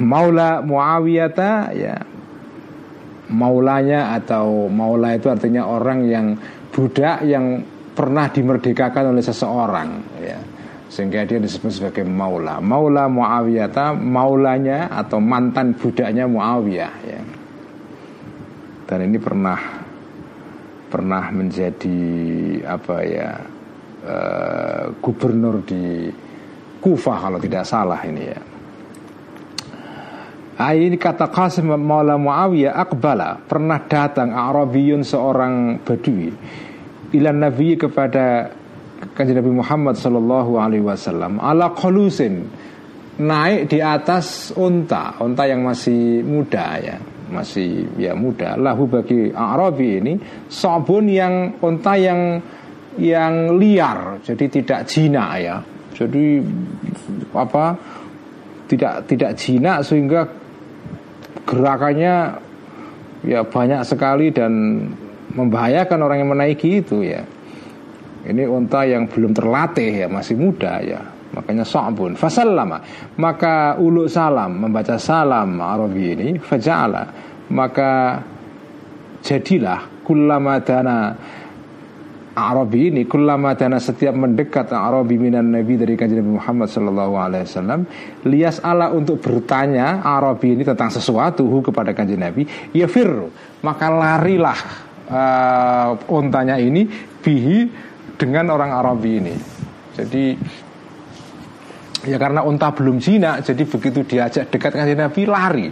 Maula Muawiyata ya maulanya atau maula itu artinya orang yang budak yang pernah dimerdekakan oleh seseorang ya sehingga dia disebut sebagai maula. Maula Muawiyah maulanya atau mantan budaknya Muawiyah ya. Dan ini pernah pernah menjadi apa ya uh, gubernur di Kufah kalau tidak salah ini ya. Ah, ini kata Qasim Maula Muawiyah Akbala pernah datang Arabiyun seorang Badui ilan Nabi kepada kanjeng Nabi Muhammad Shallallahu Alaihi Wasallam ala kolusin naik di atas unta, unta yang masih muda ya, masih ya muda. Lahu bagi Arabi ini sabun yang unta yang yang liar, jadi tidak jinak ya. Jadi apa? Tidak tidak jinak sehingga gerakannya ya banyak sekali dan membahayakan orang yang menaiki itu ya. Ini unta yang belum terlatih ya, masih muda ya. Makanya sa'bun. Fasallama. Maka ulu salam, membaca salam Arabi ini, faja'ala. Maka jadilah kullama dana Arabi ini kullama dana setiap mendekat Arabi minan Nabi dari kanjeng Nabi Muhammad sallallahu alaihi wasallam lias ala untuk bertanya Arabi ini tentang sesuatu kepada kanjeng Nabi ya firru maka larilah uh, untanya ini bihi dengan orang Arabi ini. Jadi Ya karena unta belum jinak, jadi begitu diajak dekat kanjeng Nabi lari.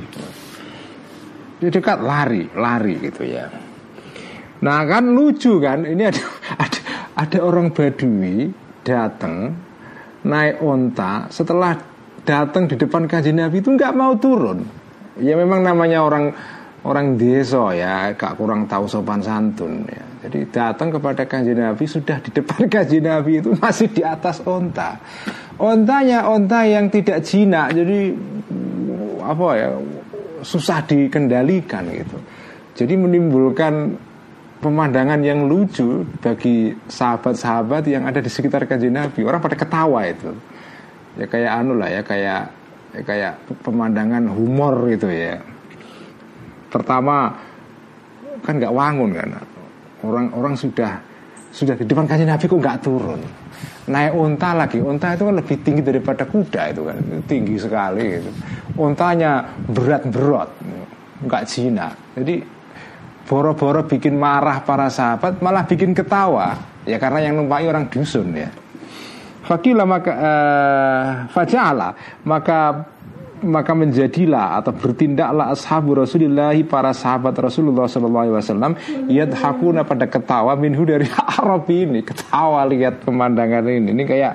Dia dekat lari, lari gitu ya. Nah kan lucu kan, ini ada ada, ada orang Badui datang naik unta setelah datang di depan kanjeng Nabi itu nggak mau turun. Ya memang namanya orang orang desa ya, gak kurang tahu sopan santun ya. Jadi datang kepada kanjeng Nabi sudah di depan kanjeng Nabi itu masih di atas onta. Ontanya onta yang tidak jinak, jadi apa ya susah dikendalikan gitu. Jadi menimbulkan pemandangan yang lucu bagi sahabat-sahabat yang ada di sekitar kanjeng Nabi. Orang pada ketawa itu. Ya kayak anu lah ya kayak ya kayak pemandangan humor gitu ya. Pertama kan nggak wangun kan orang-orang sudah sudah di depan kanjeng Nabi kok nggak turun. Naik unta lagi. Unta itu kan lebih tinggi daripada kuda itu kan. Tinggi sekali gitu untanya berat berat nggak Cina jadi boro-boro bikin marah para sahabat malah bikin ketawa. Ya karena yang numpai orang dusun ya. Fakila maka uh, maka maka menjadilah atau bertindaklah ashabu Rasulullah para sahabat Rasulullah Sallallahu Alaihi Wasallam yadhakuna pada ketawa minhu dari Arab ini. Ketawa lihat pemandangan ini. Ini kayak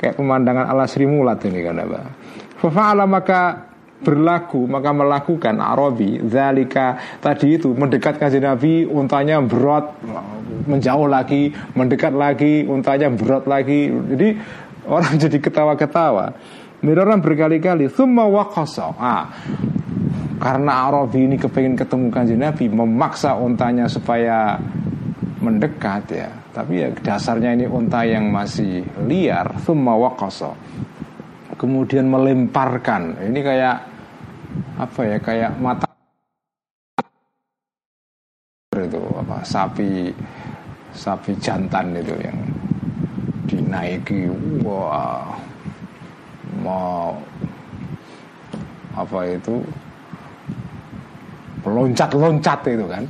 kayak pemandangan ala Sri Mulat ini kan apa Fafa'ala maka berlaku maka melakukan Arabi zalika tadi itu mendekat kanjeng Nabi untanya berat menjauh lagi mendekat lagi untanya berat lagi. Jadi orang jadi ketawa-ketawa Miraran berkali-kali Thumma waqasa. Ah, Karena Arabi ini kepengen ketemu kanjeng Nabi Memaksa untanya supaya mendekat ya. Tapi ya dasarnya ini unta yang masih liar Thumma waqasa. Kemudian melemparkan. Ini kayak Apa ya Kayak mata itu apa sapi sapi jantan itu yang dinaiki. Wah mau apa itu loncat-loncat itu kan.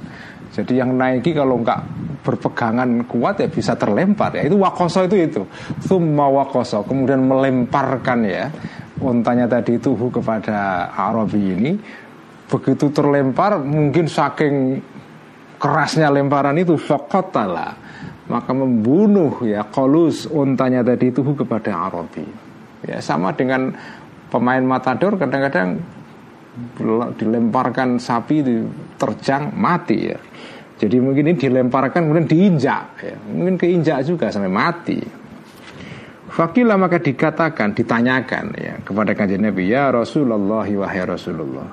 Jadi yang naiki kalau nggak berpegangan kuat ya bisa terlempar ya. Itu wakoso itu itu. Thumma wakoso. Kemudian melemparkan ya. Untanya tadi itu kepada Arabi ini. Begitu terlempar mungkin saking kerasnya lemparan itu sokotala. Maka membunuh ya kolus untanya tadi itu kepada Arabi. Ya sama dengan pemain matador kadang-kadang dilemparkan sapi terjang mati ya. Jadi mungkin ini dilemparkan kemudian diinjak ya. Mungkin keinjak juga sampai mati. Fakilah maka dikatakan, ditanyakan ya kepada kanjeng Nabi ya Rasulullah wahai Rasulullah.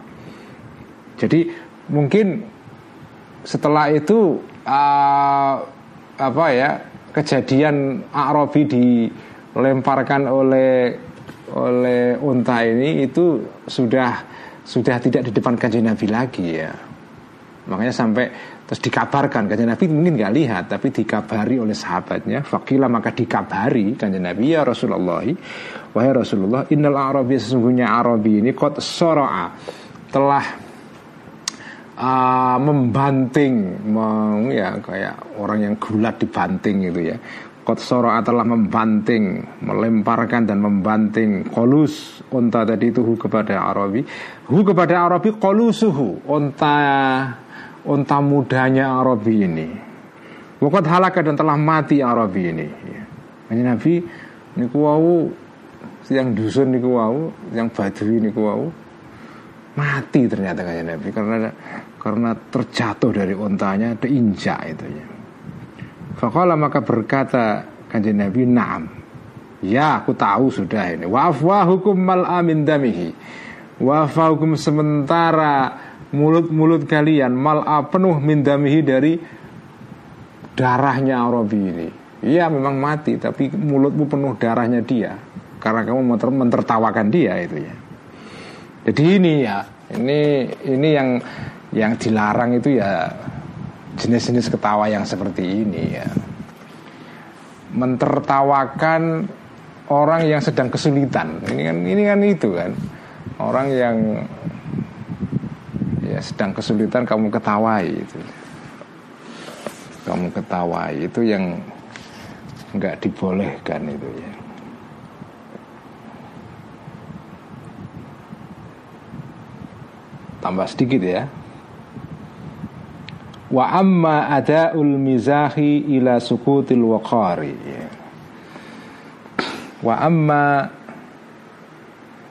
Jadi mungkin setelah itu uh, apa ya kejadian Arabi di lemparkan oleh oleh unta ini itu sudah sudah tidak di depan kanjeng Nabi lagi ya. Makanya sampai terus dikabarkan kanjeng Nabi mungkin nggak lihat tapi dikabari oleh sahabatnya. Fakila maka dikabari kanjeng Nabi ya Rasulullah, wahai Rasulullah, innal Arabi sesungguhnya Arabi ini kot soroa telah uh, membanting, meng, ya kayak orang yang gulat dibanting gitu ya Kot soro'a telah membanting Melemparkan dan membanting Kolus Unta tadi itu hu kepada Arabi. Hu kepada Arabi kolusuhu Unta Unta mudanya Arabi ini. Wakat halaka dan telah mati Arabi ini. Hanya Nabi Niku wau Yang dusun niku wau Yang badui niku wau Mati ternyata kayak Nabi Karena karena terjatuh dari untanya Diinjak itu ya Fakola maka berkata kanjeng Nabi Naam. Ya aku tahu sudah ini. Wafa hukum mal amin damihi. Wafa hukum sementara Mulut-mulut kalian Mal penuh min damihi dari Darahnya Arabi ini. Iya memang mati Tapi mulutmu penuh darahnya dia Karena kamu mentertawakan dia itu ya. Jadi ini ya Ini ini yang yang dilarang itu ya jenis-jenis ketawa yang seperti ini ya. Mentertawakan orang yang sedang kesulitan. Ini kan ini kan itu kan. Orang yang ya sedang kesulitan kamu ketawai itu. Kamu ketawai itu yang nggak dibolehkan itu ya. Tambah sedikit ya. Wa amma adaul mizahi ila sukutil waqari. Wa amma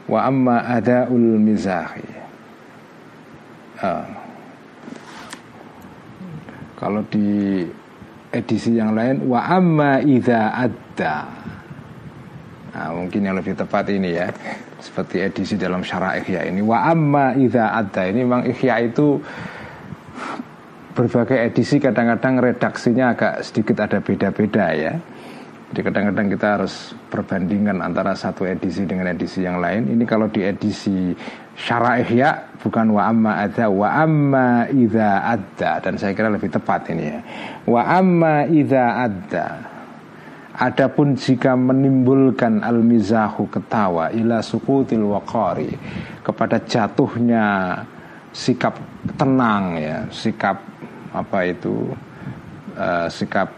wa amma adaul mizahi. Uh, kalau di edisi yang lain wa amma idza adda. Nah, mungkin yang lebih tepat ini ya. Seperti edisi dalam syarah Ihya ini wa amma idza adda. Ini memang Ihya itu berbagai edisi kadang-kadang redaksinya agak sedikit ada beda-beda ya. Jadi kadang-kadang kita harus perbandingan antara satu edisi dengan edisi yang lain. Ini kalau di edisi Syara Ihya bukan wa amma ada wa amma dan saya kira lebih tepat ini ya. Wa amma idza. Adapun jika menimbulkan al-mizahu ketawa ila sukutil waqari kepada jatuhnya sikap tenang ya, sikap apa itu uh, sikap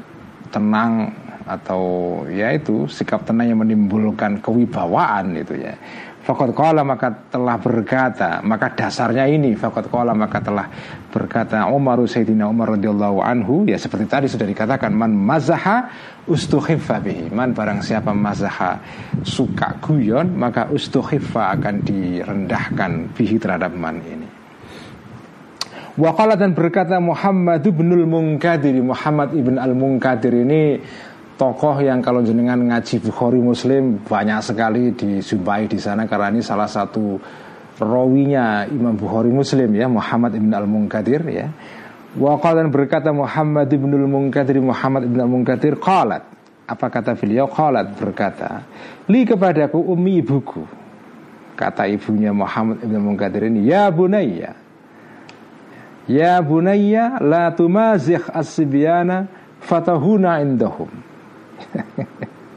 tenang atau ya itu sikap tenang yang menimbulkan kewibawaan itu ya. Fakat kala maka telah berkata Maka dasarnya ini Fakat kala maka telah berkata Umar Sayyidina Umar radhiyallahu anhu Ya seperti tadi sudah dikatakan Man mazaha ustukhiffa bihi Man barang siapa mazaha Suka guyon Maka ustukhiffa akan direndahkan Bihi terhadap man ini Waqala dan berkata Muhammad ibnul Munkadir. Muhammad ibn al-Munkadir ini tokoh yang kalau jenengan ngaji Bukhari Muslim banyak sekali disumpai di sana karena ini salah satu rawinya Imam Bukhari Muslim ya Muhammad ibn al-Munkadir ya. Waqala dan berkata Muhammad ibn al-Munkadir Muhammad ibn al-Munkadir qalat. Apa kata beliau? Qalat berkata li kepadaku umi ibuku. Kata ibunya Muhammad ibn al-Munkadir ini ya bunayya Ya bunayya la tumazikh as-sibyana fatahuna indahum.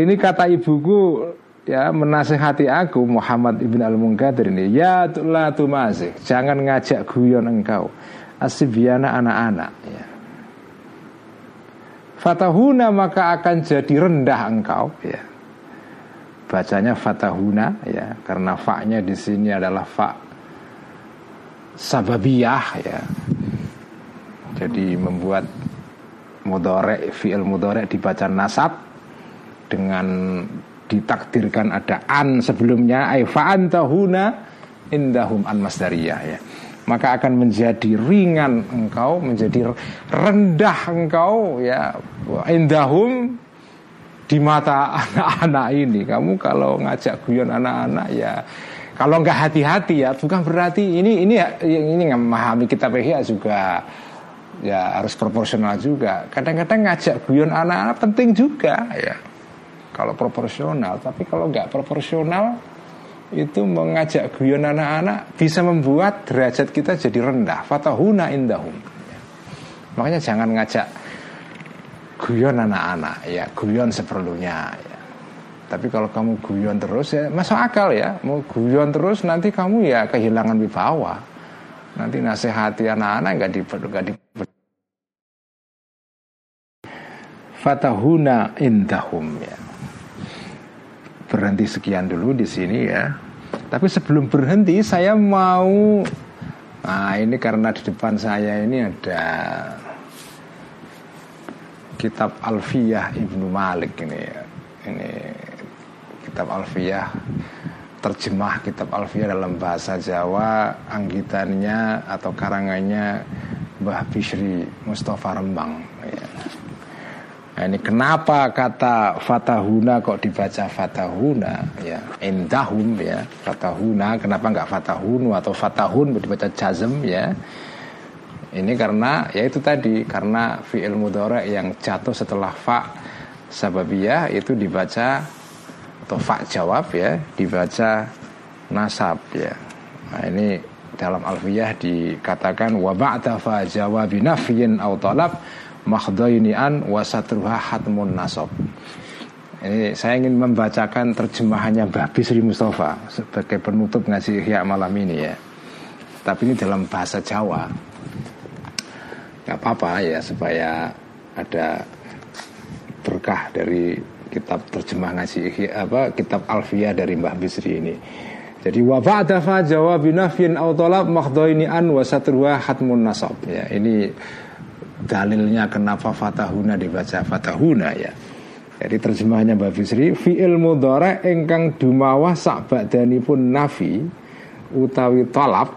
ini kata ibuku ya menasehati aku Muhammad ibn al-Munkadir ini ya la tumazikh jangan ngajak guyon engkau as-sibyana anak-anak ya. Fatahuna maka akan jadi rendah engkau ya. Bacanya fatahuna ya karena fa-nya di sini adalah fa sababiyah ya. Jadi membuat mudorek fi'il mudorek dibaca nasab dengan ditakdirkan ada an sebelumnya ay fa'antahuna indahum an masdariyah ya. Maka akan menjadi ringan engkau, menjadi rendah engkau ya indahum di mata anak-anak ini. Kamu kalau ngajak guyon anak-anak ya kalau nggak hati-hati ya, bukan berarti ini ini ini nggak memahami kitab ihya juga ya harus proporsional juga. Kadang-kadang ngajak guyon anak-anak penting juga ya. Kalau proporsional, tapi kalau nggak proporsional itu mengajak guyon anak-anak bisa membuat derajat kita jadi rendah. Fatahuna indahum. Makanya jangan ngajak guyon anak-anak ya, guyon seperlunya. Ya. Tapi kalau kamu guyon terus ya masuk akal ya. Mau guyon terus nanti kamu ya kehilangan wibawa. Nanti nasihati anak-anak nggak di nggak Fatahuna indahum ya. Berhenti sekian dulu di sini ya. Tapi sebelum berhenti saya mau Nah ini karena di depan saya ini ada Kitab Alfiyah Ibnu Malik ini ya. Ini kitab Alfiyah. Terjemah kitab Alfiyah dalam bahasa Jawa anggitannya atau karangannya Mbah Bishri Mustafa Rembang. Ya. Nah, ini kenapa kata fatahuna kok dibaca fatahuna? Ya indahum ya. Fatahuna kenapa nggak fatahunu atau fatahun dibaca jazm ya? Ini karena ya itu tadi karena fi'il mudhari yang jatuh setelah fa sababiyah itu dibaca atau fa jawab ya dibaca nasab ya. Nah, ini dalam alfiyah dikatakan wa ba'da fa jawabi nafyin aw talab makhdaini an wa satruha hatmun nasab. Ini saya ingin membacakan terjemahannya Mbak Bisri Mustafa sebagai penutup ngaji Ihya malam ini ya. Tapi ini dalam bahasa Jawa. Gak apa-apa ya supaya ada berkah dari kitab terjemah ngaji apa kitab Alfiyah dari Mbah Bisri ini. Jadi wa ba'da fa jawab nafyin aw talab makhdaini an wa hatmun nasab. Ya, ini dalilnya kenapa fatahuna dibaca fatahuna ya. Jadi terjemahnya Mbak Bisri fi'il mudhari ingkang dumawah sak pun nafi utawi talab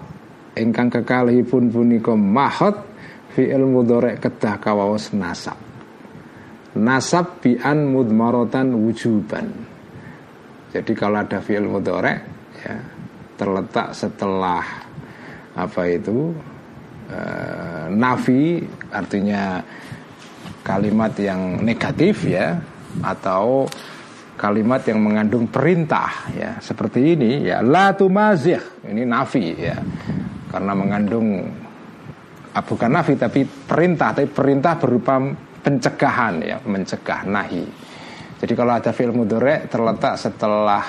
ingkang kekalihipun punika mahot fi'il mudhari kedah kawaos nasab. Nasab bi'an mudmarotan wujuban. Jadi kalau ada fi'il mudhari ya terletak setelah apa itu e, nafi artinya kalimat yang negatif ya atau kalimat yang mengandung perintah ya seperti ini ya la tumazih ini nafi ya karena mengandung ah, bukan nafi tapi perintah tapi perintah berupa pencegahan ya mencegah nahi. Jadi kalau ada film mudore terletak setelah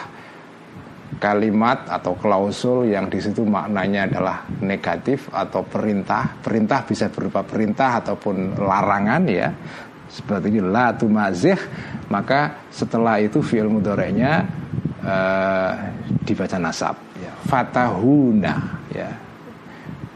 kalimat atau klausul yang di situ maknanya adalah negatif atau perintah. Perintah bisa berupa perintah ataupun larangan ya. Seperti ini la tumazih maka setelah itu fi'il mudorenya uh, dibaca nasab ya. fatahuna ya.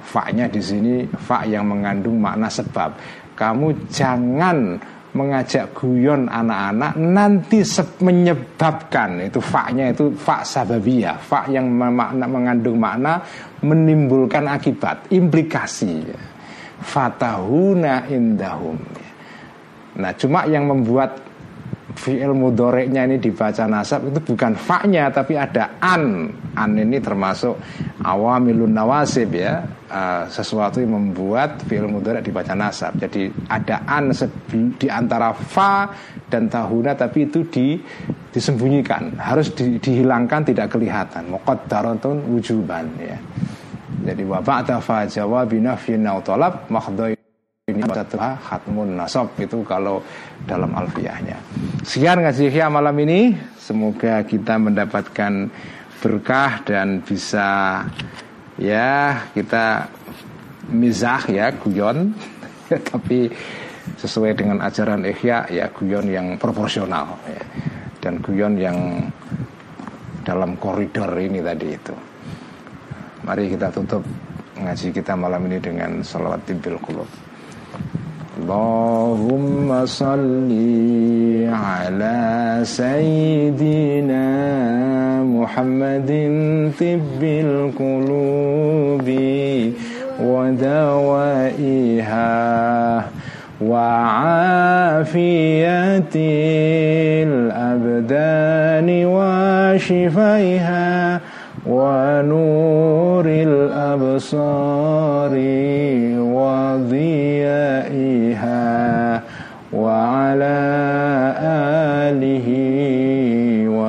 Fa-nya di sini fa yang mengandung makna sebab kamu jangan mengajak guyon anak-anak nanti menyebabkan. Itu fa-nya itu fa sababiyah. Fa yang makna, mengandung makna menimbulkan akibat implikasi. Fatahuna indahum. Nah cuma yang membuat fi'il mudoreknya ini dibaca nasab itu bukan faknya tapi ada an. An ini termasuk awamilun nawasib ya. Uh, sesuatu yang membuat fi'il mudorek dibaca nasab. Jadi ada an di antara fa dan tahuna tapi itu di disembunyikan. Harus di, dihilangkan tidak kelihatan. Muqaddaratun wujuban ya. Jadi wa ba'da fa jawabi nafyin au talab ini satuha khatmun nasab itu kalau dalam alfiahnya. Sekian ngaji ya malam ini. Semoga kita mendapatkan berkah dan bisa ya kita mizah ya guyon tapi sesuai dengan ajaran Ihya ya guyon yang proporsional ya. dan guyon yang dalam koridor ini tadi itu. Mari kita tutup ngaji kita malam ini dengan salawat tibil kulub. اللهم صل على سيدنا محمد طب القلوب ودوائها وعافية الأبدان وشفيها ونور الأبصار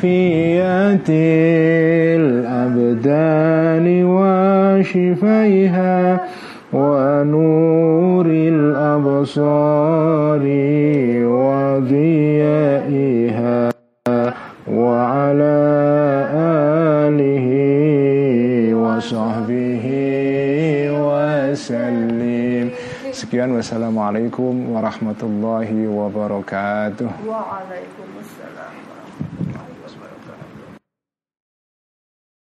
عافيه الأبدان وشفيها ونور الأبصار وضيائها وعلى آله وصحبه وسلم. سكيان والسلام عليكم ورحمة الله وبركاته. وعليكم